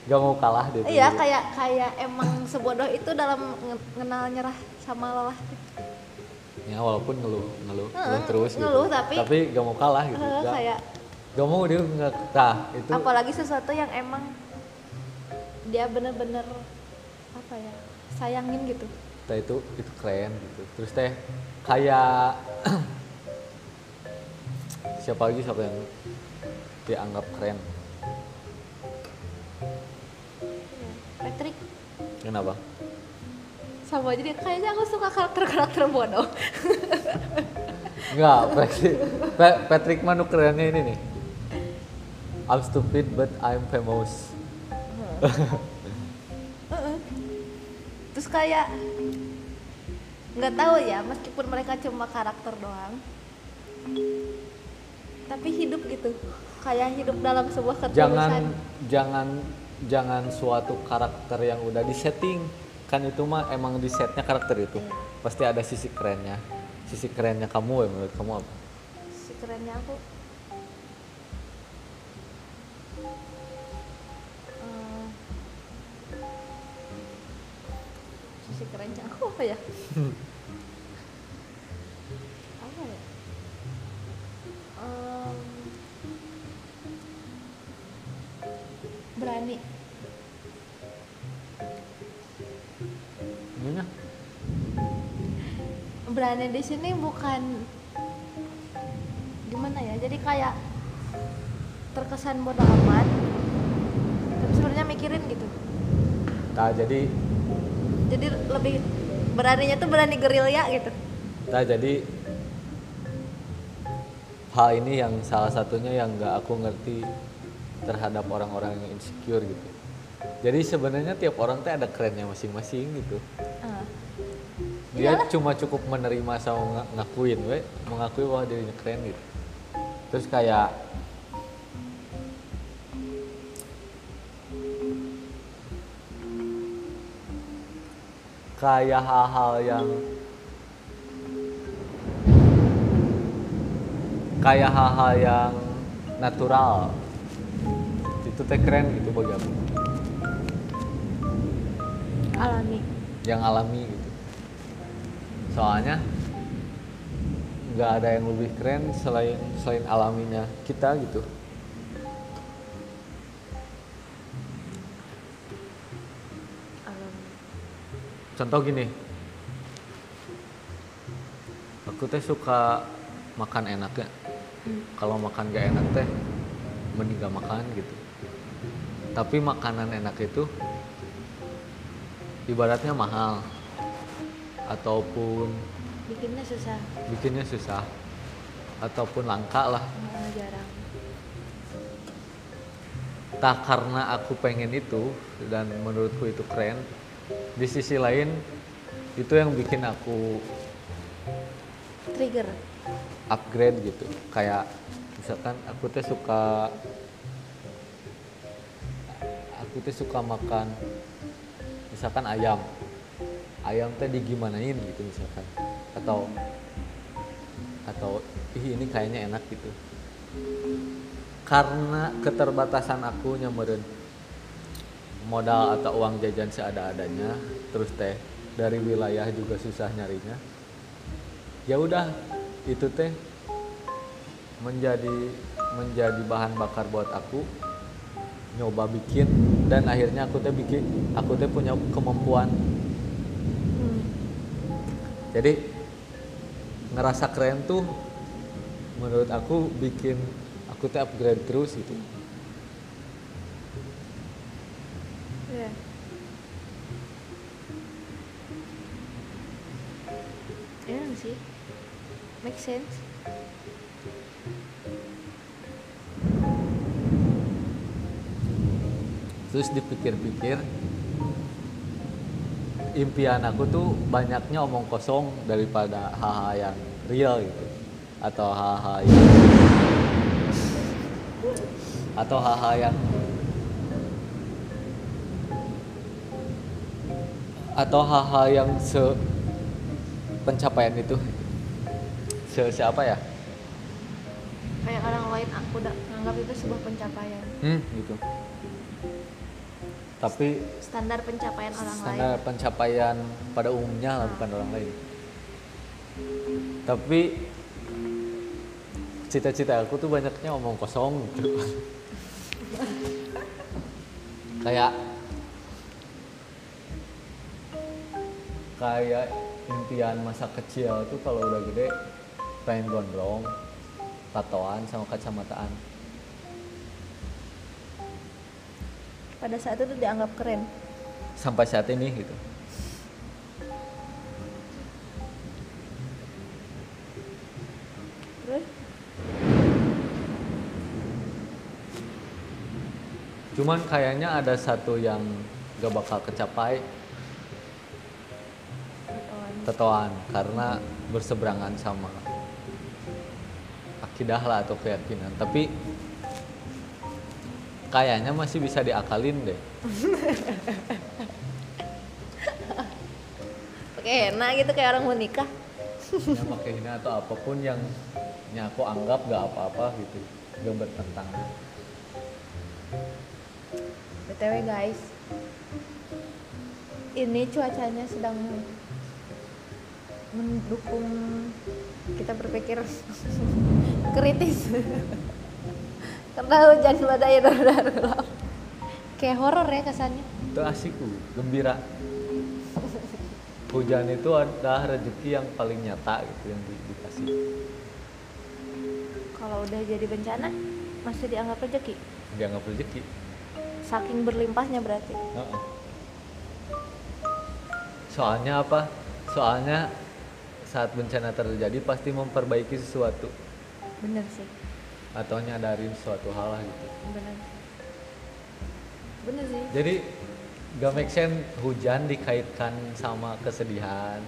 Gak mau kalah tuh iya kayak kayak emang sebodoh itu dalam ngenal nyerah sama lelah Ya walaupun ngeluh, ngeluh, Heeh, ngeluh terus ngeluh, gitu. tapi- tapi gak mau kalah gitu. Eh, Gak, kayak gak mau dia nggak nah, itu apalagi sesuatu yang emang dia bener-bener apa ya sayangin gitu Nah, itu itu keren gitu. Terus teh kayak (clears throat) siapa lagi siapa yang dianggap keren Patrick. Kenapa? Sama aja dia. Kayaknya aku suka karakter-karakter bodoh Enggak, Patrick, Pa- Patrick Manu kerennya ini nih. I'm stupid but I'm famous. terus kayak nggak tahu ya meskipun mereka cuma karakter doang tapi hidup gitu. Kayak hidup dalam sebuah ketulusan Jangan jangan jangan suatu karakter yang udah disetting. Kan itu mah emang di setnya karakter itu. Pasti ada sisi kerennya. Sisi kerennya kamu ya menurut kamu apa? si kerennya aku Eh, sisi kerennya aku apa ya (laughs) apa ya Em, berani. Ini berani di sini bukan gimana ya? Jadi kayak terkesan bodoh amat tapi sebenarnya mikirin gitu. Nah, jadi jadi lebih beraninya tuh berani gerilya gitu. Nah jadi hal ini yang salah satunya yang nggak aku ngerti terhadap orang-orang yang insecure gitu. Jadi sebenarnya tiap orang tuh ada kerennya masing-masing gitu. Ah. dia Iyalah. cuma cukup menerima sama nga- ngakuin we mengakui bahwa dirinya keren gitu terus kayak kayak hal-hal yang kayak hal-hal yang natural itu teh keren gitu bagi aku alami. Yang alami gitu. Soalnya nggak ada yang lebih keren selain selain alaminya kita gitu. Alami. Contoh gini. Aku teh suka makan enak ya kalau makan gak enak teh mending gak makan gitu tapi makanan enak itu ibaratnya mahal. Ataupun bikinnya susah. Bikinnya susah. Ataupun langka lah. Ah, jarang. Tak karena aku pengen itu dan menurutku itu keren di sisi lain itu yang bikin aku trigger. upgrade gitu. Kayak misalkan aku teh suka aku teh suka makan misalkan ayam. Ayam teh digimanain gitu misalkan. Atau atau ih ini kayaknya enak gitu. Karena keterbatasan aku nyamperin modal atau uang jajan seada-adanya terus teh dari wilayah juga susah nyarinya ya udah itu teh menjadi menjadi bahan bakar buat aku nyoba bikin dan akhirnya aku teh bikin aku teh punya kemampuan hmm. jadi ngerasa keren tuh menurut aku bikin aku teh upgrade terus gitu Iya. Emang sih make sense terus dipikir-pikir impian aku tuh banyaknya omong kosong daripada hal-hal yang real gitu. Atau hal-hal yang atau hal-hal yang atau hal-hal yang se pencapaian itu. Se siapa ya? Kayak orang lain aku udah nganggap itu sebuah pencapaian. Hmm, gitu tapi standar pencapaian orang standar lain pencapaian pada umumnya lah bukan orang lain. Tapi cita-cita aku tuh banyaknya omong kosong gitu. (laughs) Kayak kayak impian masa kecil tuh kalau udah gede pengen gondrong tatoan sama kacamataan pada saat itu dianggap keren. Sampai saat ini gitu. Terus? Cuman kayaknya ada satu yang gak bakal kecapai. Tetoan. Karena berseberangan sama akidah lah atau keyakinan. Tapi kayaknya masih bisa diakalin deh Oke, enak gitu kayak orang mau nikah. ya pakai hina atau apa pun yang yang aku anggap gak apa-apa gitu gak bertentangan BTW guys. Ini cuacanya sedang mendukung kita berpikir (laughs) kritis. Karena hujan badai darurat. Kayak horor ya kesannya. itu asik gembira hujan itu adalah rezeki yang paling nyata gitu yang di- dikasih Kalau udah jadi bencana masih dianggap rezeki. dianggap rezeki Saking berlimpahnya berarti. Heeh. soalnya apa soalnya saat bencana terjadi pasti memperbaiki sesuatu Bener sih. Atau nyadarin suatu hal lah gitu. Bener. Bener sih. jadi gak make sense hujan dikaitkan sama kesedihan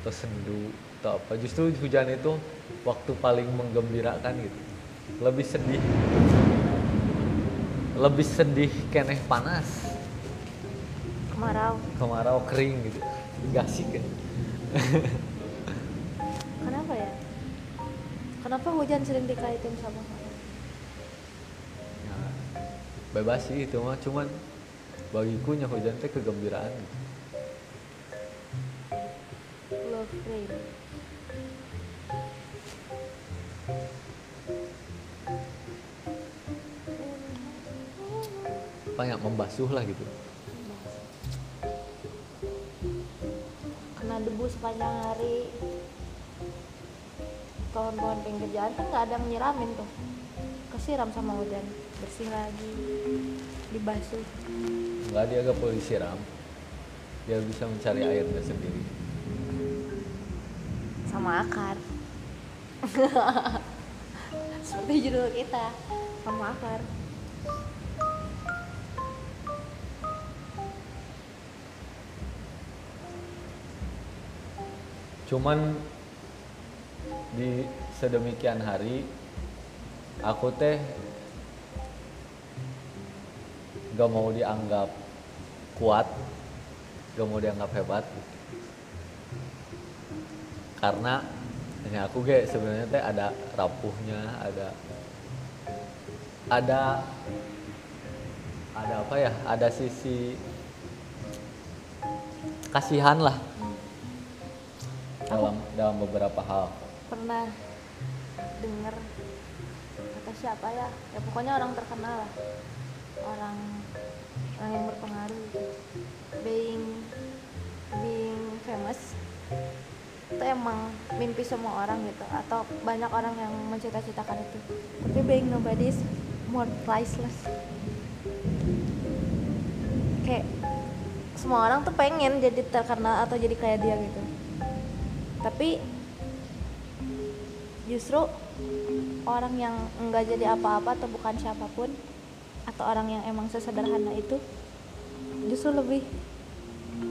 atau sendu atau apa. Justru hujan itu waktu paling menggembirakan gitu. Lebih sedih. Lebih sedih keneh panas. Kemarau. kemarau kering gitu. Gak asik kan (laughs) Kenapa hujan sering dikaitin sama ya, bebas sih itu mah cuman bagiku nya hujan teh kegembiraan gitu. Love rain. banyak membasuh lah gitu Kena debu sepanjang hari. Pohon-pohon pinggir jalan kan nggak ada yang nyiramin tuh. Kesiram sama hujan, bersih lagi, dibasuh. nggak dia gak perlu disiram dia bisa mencari airnya sendiri sama akar. (laughs) Seperti judul kita, sama akar. cuman di sedemikian hari aku teh gak mau dianggap kuat gak mau dianggap hebat. Karena ini aku ge sebenarnya teh ada rapuhnya ada ada ada apa ya ada sisi kasihan lah dalam dalam beberapa hal Pernah dengar kata siapa ya? Ya pokoknya orang terkenal lah. Orang orang yang berpengaruh. Being being famous itu emang mimpi semua orang gitu atau banyak orang yang mencita-citakan itu tapi being nobody is more priceless kayak semua orang tuh pengen jadi terkenal atau jadi kayak dia gitu tapi justru orang yang enggak jadi apa-apa atau bukan siapa pun atau orang yang emang sesederhana itu justru lebih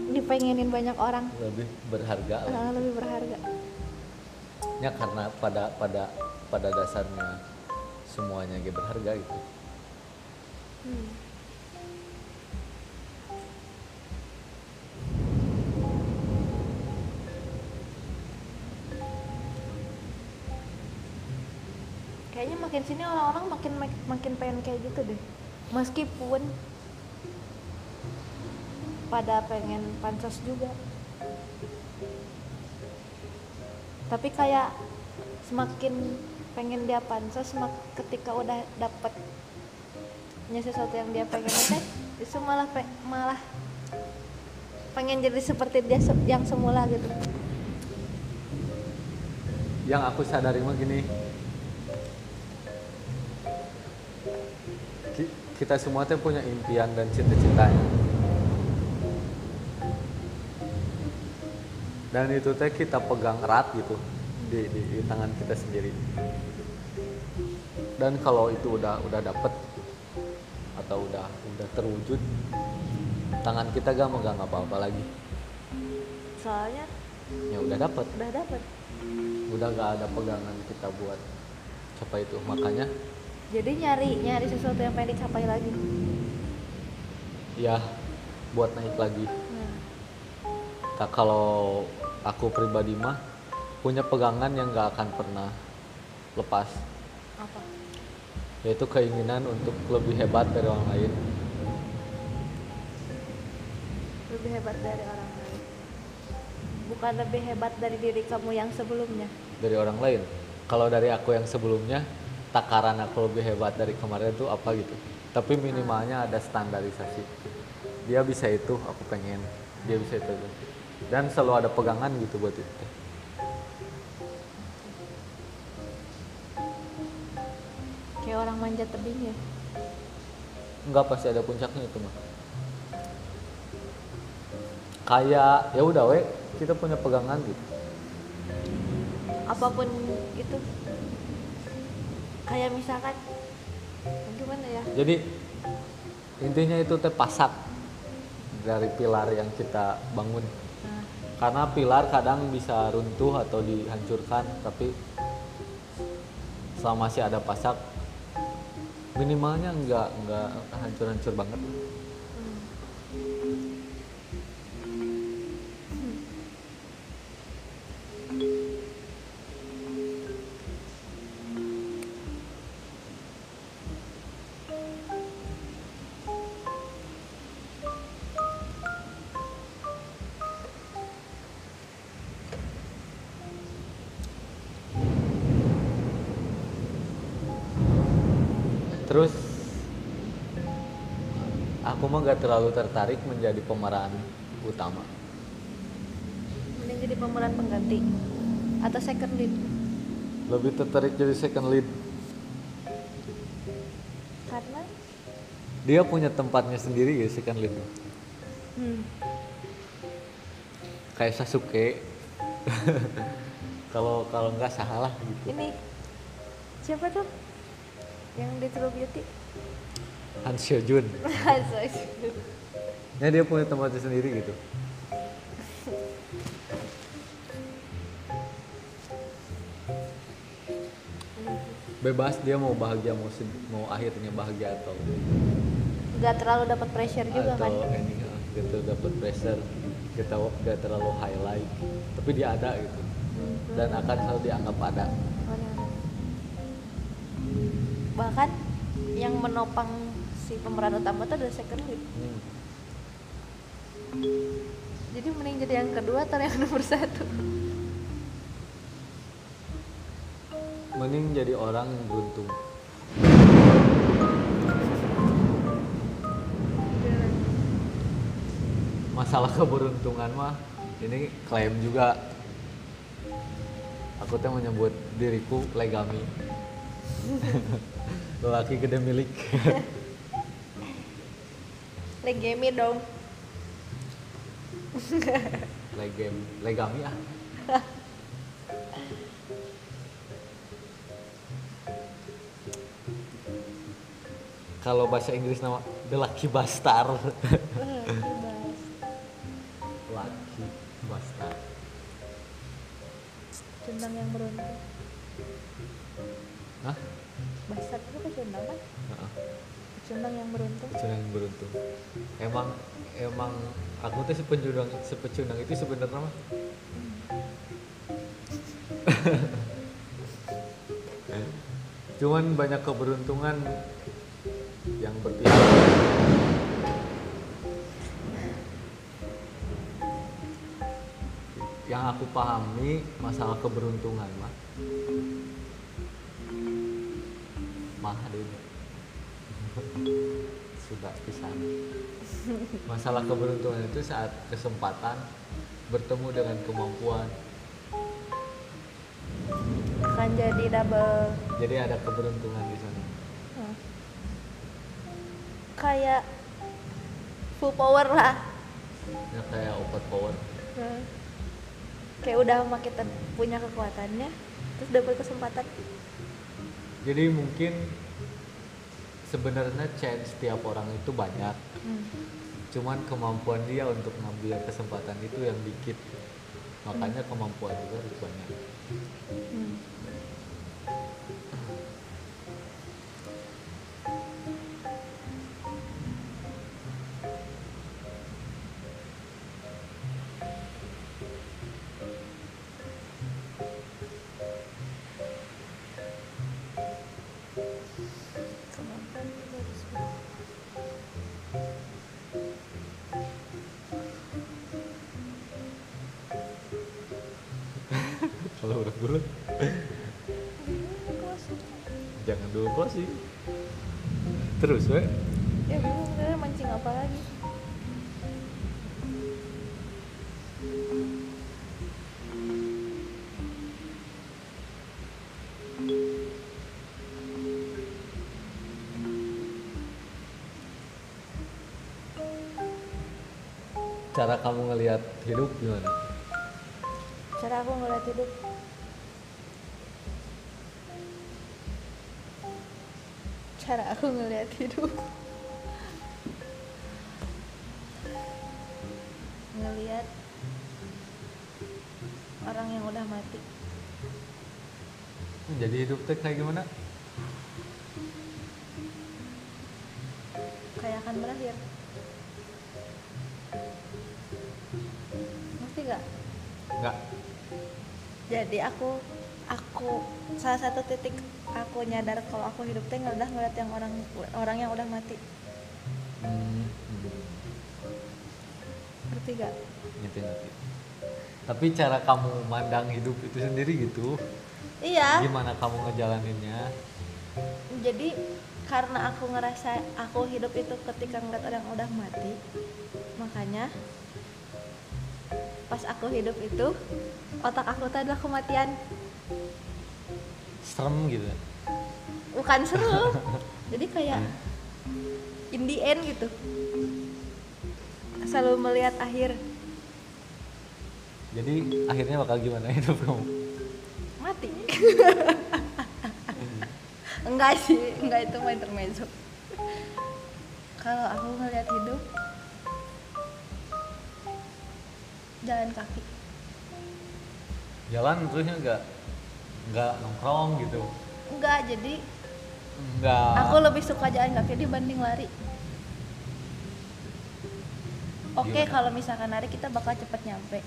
dipengenin banyak orang lebih berharga lah. eh, lebih berharga ya karena pada pada pada dasarnya semuanya ge berharga gitu Hmm. Makin sini orang-orang makin mak- makin pengen kayak gitu deh. Meskipun pada pengen pansos juga. Tapi kayak semakin pengen dia pansos semak ketika udah dapet sesuatu yang dia pengen teh justru malah pe- malah pengen jadi seperti dia se- yang semula gitu yang aku sadari mah gini kita semua teh punya impian dan cita-citanya. Dan itu teh kita pegang erat gitu di, di, di tangan kita sendiri. Dan kalau itu udah udah dapet atau udah udah terwujud tangan kita gak megang apa-apa lagi. Soalnya ya udah dapet. Udah dapet. Udah gak ada pegangan kita buat capai itu. Makanya jadi nyari nyari sesuatu yang pengen dicapai lagi. Ya buat naik lagi. Nah, tak kalau aku pribadi mah punya pegangan yang gak akan pernah lepas. Apa? Yaitu keinginan untuk lebih hebat dari orang lain. Lebih hebat dari orang lain. Bukan lebih hebat dari diri kamu yang sebelumnya. Dari orang lain. Kalau dari aku yang sebelumnya takaran aku lebih hebat dari kemarin itu apa gitu. Tapi minimalnya ada standarisasi. Dia bisa itu aku pengen. Dia bisa itu dan selalu ada pegangan gitu buat itu. Kayak orang manjat tebing ya? Nggak pasti ada puncaknya itu mah kayak ya udah we kita punya pegangan gitu. Apa pun itu kayak misalkan gimana ya? Jadi intinya itu teh pasak dari pilar yang kita bangun. Nah, karena pilar kadang bisa runtuh atau dihancurkan tapi selama masih ada pasak minimalnya nggak nggak hancur-hancur banget terlalu tertarik menjadi pemeran utama? Mending jadi pemeran pengganti atau second lead? Lebih tertarik jadi second lead. Karena? Dia punya tempatnya sendiri ya second lead. Hmm, kayak Sasuke. (laughs) Kalau kalau nggak salah gitu. Ini siapa tuh? Yang di True Beauty Han Seo Jun Sorry. ya dia punya tempatnya sendiri gitu. Bebas dia mau bahagia mau mau akhirnya bahagia atau nggak terlalu dapat pressure juga kan? atau ending ah, gitu dapat pressure kita gak terlalu highlight tapi dia ada gitu. Dan akan selalu dianggap ada. Bahkan yang menopang si pemeran utama itu adalah second lead. Hmm. jadi mending jadi yang kedua atau yang (laughs) nomor satu? Mending jadi orang yang beruntung. Masalah keberuntungan mah ini klaim juga. Aku tuh menyebut diriku legami. (laughs) Lelaki gede milik (laughs) legemi dong. Legem legami ah. Kalau bahasa Inggris nama the lucky bastard (laughs) banyak keberuntungan yang berpihak. Yang aku pahami masalah keberuntungan mah. Mah aduh. sudah pisan masalah keberuntungan itu saat kesempatan bertemu dengan kemampuan akan jadi double. Jadi ada keberuntungan di sana. Hah. kayak full power lah. Ya kayak obat power. Nah, kayak udah kita punya kekuatannya terus dapat kesempatan. Jadi mungkin sebenarnya chance tiap orang itu banyak. Hmm. cuman kemampuan dia untuk ngambil kesempatan itu yang dikit. Makanya kemampuan juga harus banyak. Hmm. Terus we? Ya bingung sebenarnya mancing apa lagi? Cara kamu ngelihat hidup gimana? Cara aku ngeliat hidup cara aku ngeliat hidup. Ngeliat orang yang udah mati. Jadi hidup teh kayak gimana? Kayak akan berakhir. Ngerti gak nggak. Jadi aku aku salah satu titik aku nyadar kalau aku hidup teh udah ngeliat yang orang orang yang udah mati. Ngerti gak ngerti ngerti. Tapi cara kamu mandang hidup itu sendiri gitu iya. gimana kamu ngejalaninnya? Jadi karena aku ngerasa aku hidup itu ketika ngeliat orang udah mati makanya pas aku hidup itu otak aku tuh adalah kematian serem gitu. Bukan seru. (laughs) Jadi kayak in the end gitu. Selalu melihat akhir. Jadi akhirnya bakal gimana (laughs) hidup kamu? Mati. (laughs) Enggak sih enggak itu mah intermezzo. Kalau aku ngeliat hidup jalan kaki. Jalan terusnya nggak nggak nongkrong gitu. Enggak jadi nggak. aku lebih suka jalan kaki dibanding lari. Oke Gimana? kalau misalkan lari kita bakal cepet nyampe.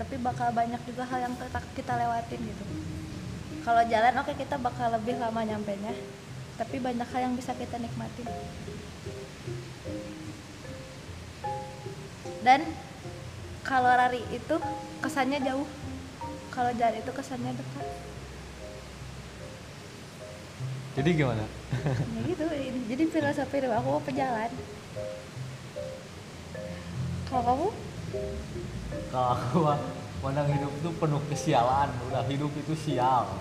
Tapi bakal banyak juga hal yang kita, kita lewatin gitu. Kalau jalan oke kita bakal lebih lama nyampe nya tapi banyak hal yang bisa kita nikmatin. Dan kalau lari itu kesannya jauh. Kalau jalan itu kesannya dekat jadi gimana? Ya gitu jadi filosofi hidup aku pejalan. Kalau kamu? Kalau aku mah pandang hidup itu penuh kesialan. Udah hidup itu sial.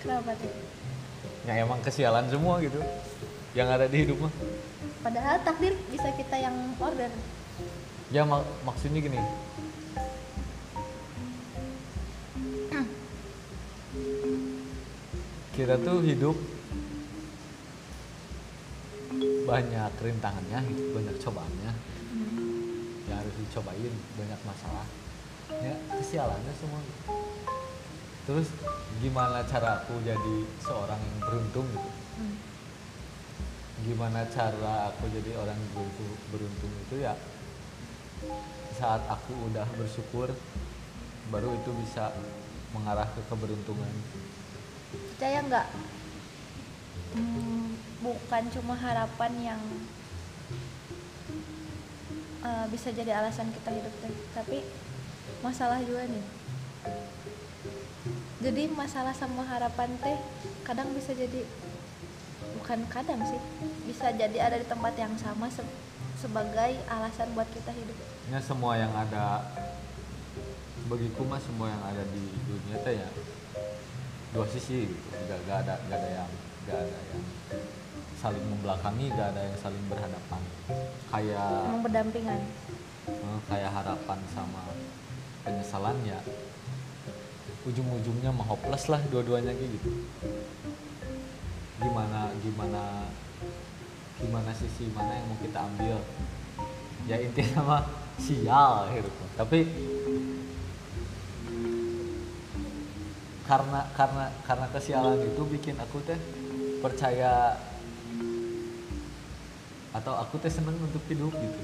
Kenapa tuh? Ya emang kesialan semua gitu yang ada di hidup mah. Padahal takdir bisa kita yang order. Ya mak- maksudnya gini kita tuh hidup banyak rintangannya banyak cobaannya. Yang harus dicobain banyak masalah. Ya kesialannya semua. Terus gimana cara aku jadi seorang yang beruntung gitu? Hmm. gimana cara aku jadi orang beruntung, beruntung itu ya saat aku udah bersyukur baru itu bisa mengarah ke keberuntungan percaya nggak? Hmm, bukan cuma harapan yang uh, bisa jadi alasan kita hidup tapi masalah juga nih. Jadi masalah sama harapan teh kadang bisa jadi bukan kadang sih bisa jadi ada di tempat yang sama se- sebagai alasan buat kita hidup. Ya semua yang ada bagiku mah semua yang ada di dunia teh ya dua sisi gitu. Gak, gak ada gak ada yang gak ada yang saling membelakangi gak ada yang saling berhadapan. Kayak emang berdampingan? Eh, kayak harapan sama penyesalan ya ujung-ujungnya mah hopeless lah dua-duanya gitu. Gimana gimana gimana sisi mana yang mau kita ambil? Ya intinya mah sial gitu. Tapi karena karena karena kesialan itu bikin aku teh percaya atau aku teh seneng untuk hidup gitu.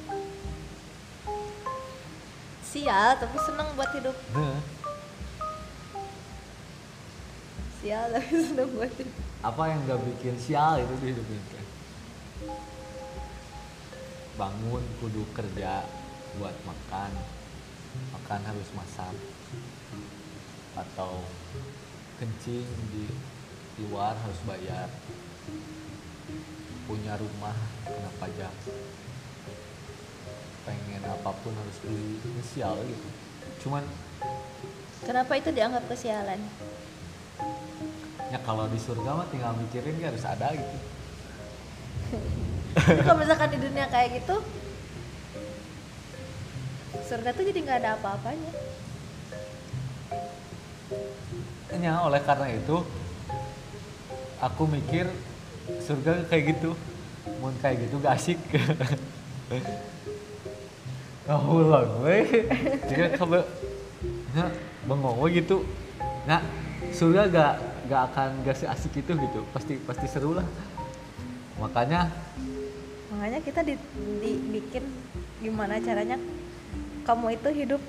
Sial tapi seneng buat hidup. Nah, sial tapi (laughs) seneng buat hidup. Apa yang gak bikin sial itu di hidup ini? Bangun kudu kerja buat makan. Makan harus masak atau kencing di luar harus bayar. Punya rumah kena pajak. Pengen apa pun harus beli Ini sial gitu. Cuman kenapa itu dianggap kesialan? Ya kalau di surga mah tinggal mikirin ya harus ada gitu. (laughs) Kalau misalkan di dunia kayak gitu surga tuh jadi nggak ada apa-apanya Ya, oleh karena itu aku mikir surga kayak gitu. Mau kayak gitu gak asik. Kahulang we. Jika kabe nya bengong we gitu. Nah, surga gak gak akan gak asik itu gitu. Pasti pasti seru lah. Makanya makanya kita di, dibikin gimana caranya kamu itu hidup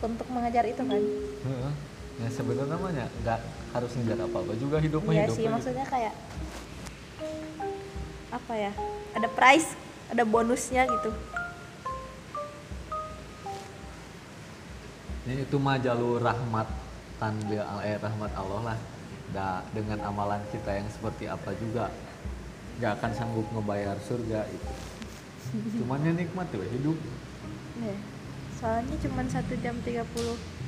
untuk mengejar itu kan heeh, ya sebenarnya namanya nggak harus ngejar apa-apa juga hidup iya hidup sih gitu. maksudnya kayak apa ya ada price ada bonusnya gitu Ini itu mah jalur rahmat tanbil eh, rahmat Allah lah. Da, dengan amalan kita yang seperti apa juga nggak akan sanggup ngebayar surga itu. Cuman ya nikmat tuh hidup. Iya. soalnya cuma satu jam 30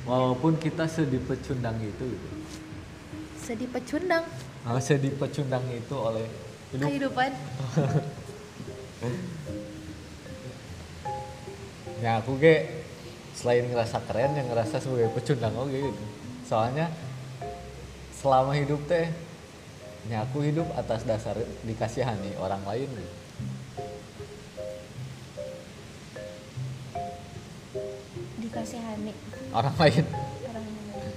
Walaupun kita sedih pecundang itu gitu. sedih pecundang Nah, sedih pecundang itu oleh hidup. kehidupan (laughs) Ya aku ge selain ngerasa keren yang ngerasa sebagai pecundang oke gitu. Soalnya selama hidup teh ya aku hidup atas dasar dikasihani orang lain gitu. Dikasihani orang lain. Orang lain.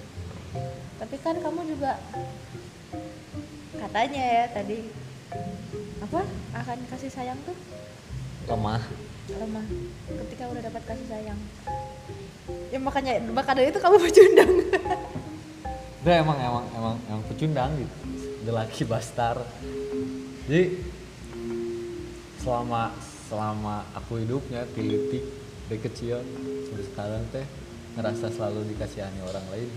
tapi kan kamu juga katanya ya tadi apa? Akan kasih sayang tuh? Lemah. Lemah. Ketika udah dapat kasih sayang. Ya makanya maka dari itu kamu pecundang. (laughs) Udah emang emang emang emang pecundang gitu. Lelaki bastar jadi selama selama aku hidupnya tilitik dari kecil sampai sekarang teh ngerasa selalu dikasihani orang lain.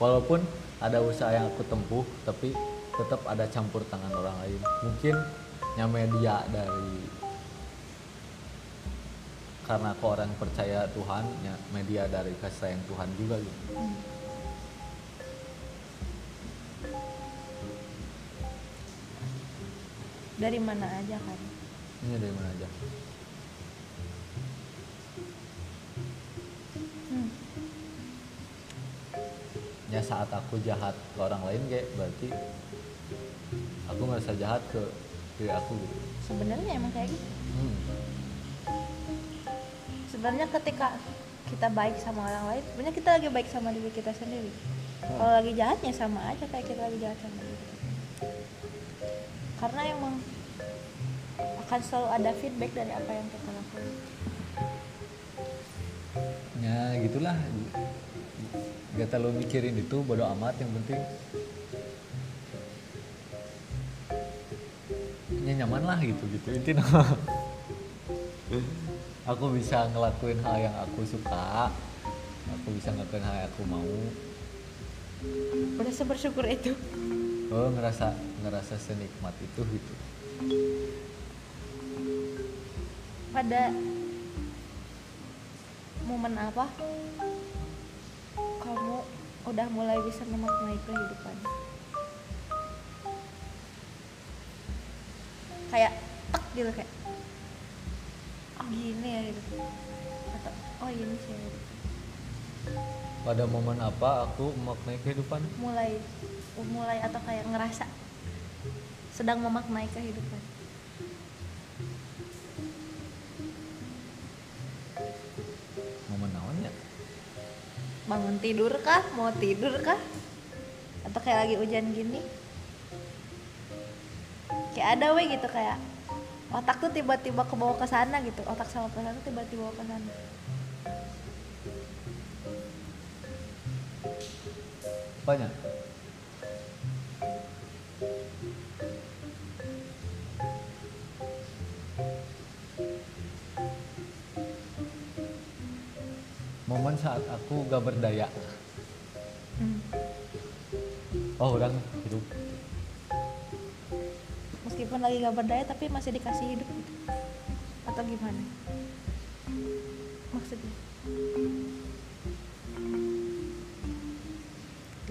Walaupun ada usaha yang aku tempuh tapi tetap ada campur tangan orang lain. Mungkin yang media dari karena aku orang percaya Tuhan ya media dari kasih sayang Tuhan juga gitu. Dari mana aja kan ini dari mana aja ya saat aku jahat ke orang lain kayak berarti aku ngerasa jahat ke diri aku gitu. Sebenarnya emang kayak gitu. Hmm. sebenarnya ketika kita baik sama orang lain sebenarnya kita lagi baik sama diri kita sendiri. Hmm. kalau lagi jahatnya sama aja kayak kita lagi jahat sama diri karena emang akan selalu ada feedback dari apa yang kita lakukan. Ya gitulah gak terlalu mikirin itu bodo amat yang penting. Ya nyaman lah gitu gitu. Intinya (laughs) aku bisa ngelakuin hal yang aku suka. Aku bisa ngelakuin hal yang aku mau. Udah sebersyukur itu. Oh ngerasa ngerasa senikmat itu gitu. Pada momen apa kamu udah mulai bisa memaknai kehidupan. Kayak tek gitu kayak oh gini ya gitu. Atau oh iya ini sih gitu. pada momen apa aku memaknai kehidupan? Mulai mulai atau kayak ngerasa sedang memaknai kehidupan. Momen awalnya bangun tidur kah? Mau tidur kah? Atau kayak lagi hujan gini? Kayak ada weh gitu kayak otak tuh tiba-tiba ke bawah ke sana gitu. Otak sama perasaan tuh tiba-tiba ke sana. Banyak momen saat aku gak berdaya. Hmm. oh orang hidup. Meskipun lagi gak berdaya tapi masih dikasih hidup gitu. Atau gimana? Maksudnya?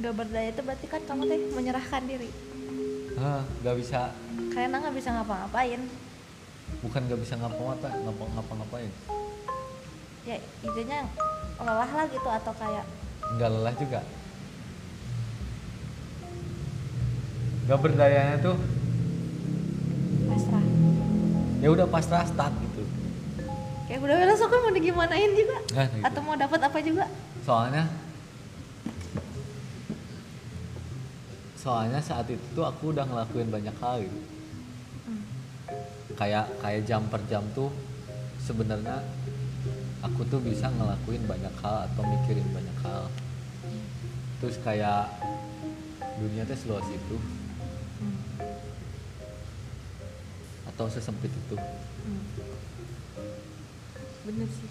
Gak berdaya itu berarti kan kamu teh menyerahkan diri. Ah gak bisa. Karena nggak bisa ngapa-ngapain. Bukan gak bisa ngapa-ngapa ngapa ngapa-ngapain ya intinya lelah lah gitu atau kayak nggak lelah juga. Gak berdayanya tuh. Pasrah. Ya udah pasrah start gitu. Kayak udah besok kan mau digimanain juga? Nah, gitu. atau mau dapat apa juga? Soalnya soalnya saat itu tuh aku udah ngelakuin banyak hal gitu. Hmm. kayak kayak jam per jam tuh sebenarnya aku tuh bisa ngelakuin banyak hal atau mikirin banyak hal. Terus kayak dunia teh seluas itu. Hmm. atau sesempit itu. Hmm. bener sih.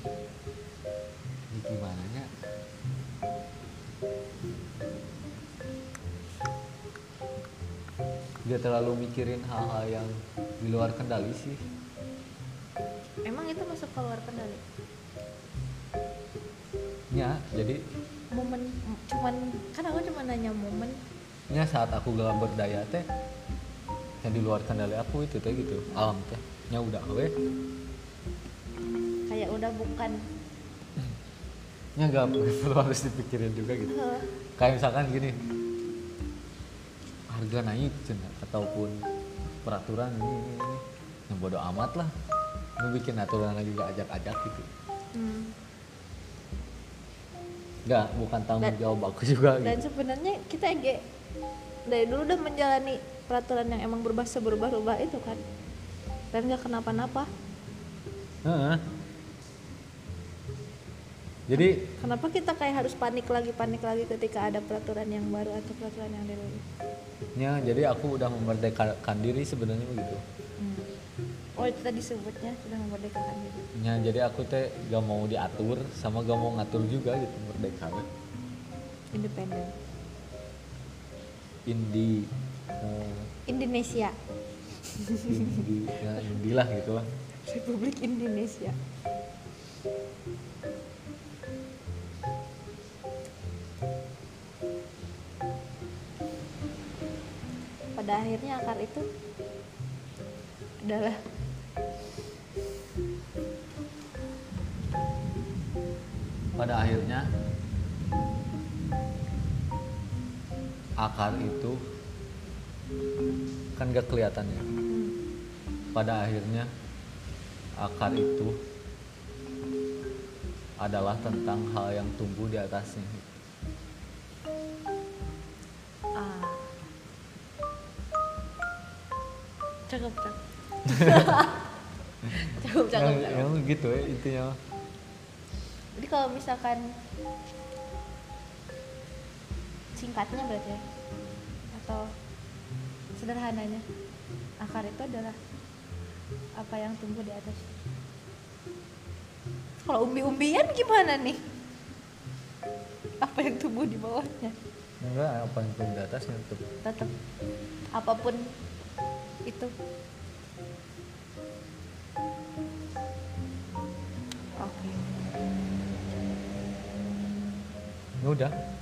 Ini gimana nya dia terlalu mikirin hal-hal yang di luar kendali sih. Emang itu masuk keluar kendali nya jadi momen cuman kan aku cuma nanya momen nya saat aku gak berdaya teh yang di luar kendali aku itu teh gitu alam teh nya udah we. Kayak udah bukan. Nya gak perlu (laughs) harus dipikirin juga gitu. Kayak misalkan gini harga naik cina ataupun peraturan ini ini, ini. yang bodoh amat lah. Lu bikin aturan lagi gak ajak-ajak gitu. Hmm. Nggak bukan tanggung Dan- jawab aku juga dan gitu sebenarnya kita ge dari dulu udah menjalani peraturan yang emang berubah berubah-ubah itu kan dan nggak kenapa-napa Heeh. jadi kenapa kita kayak harus panik lagi panik lagi ketika ada peraturan yang baru atau peraturan yang dulu nya jadi aku udah memerdekakan diri sebenarnya begitu. Oh itu tadi sebutnya sudah memerdekakan diri. Nya jadi aku teh gak mau diatur sama gak mau ngatur juga gitu merdeka independen. Indi eh, Indonesia. Indi ya indi lah gitu lah. Republik Indonesia. Pada akhirnya akar itu adalah pada akhirnya akar itu kan gak kelihatan ya pada akhirnya akar itu adalah tentang hal yang tumbuh di atasnya ah. cakep (laughs) cakep cakep cakep, yang, cakep. yang gitu ya intinya Jadi kalau misalkan singkatnya berarti ya, atau sederhananya akar itu adalah apa yang tumbuh di atas. Kalau umbi-umbian gimana nih? Apa yang tumbuh di bawahnya? enggak apa yang tumbuh di atasnya tetap Tetap apa pun itu. Oke. Ya udah.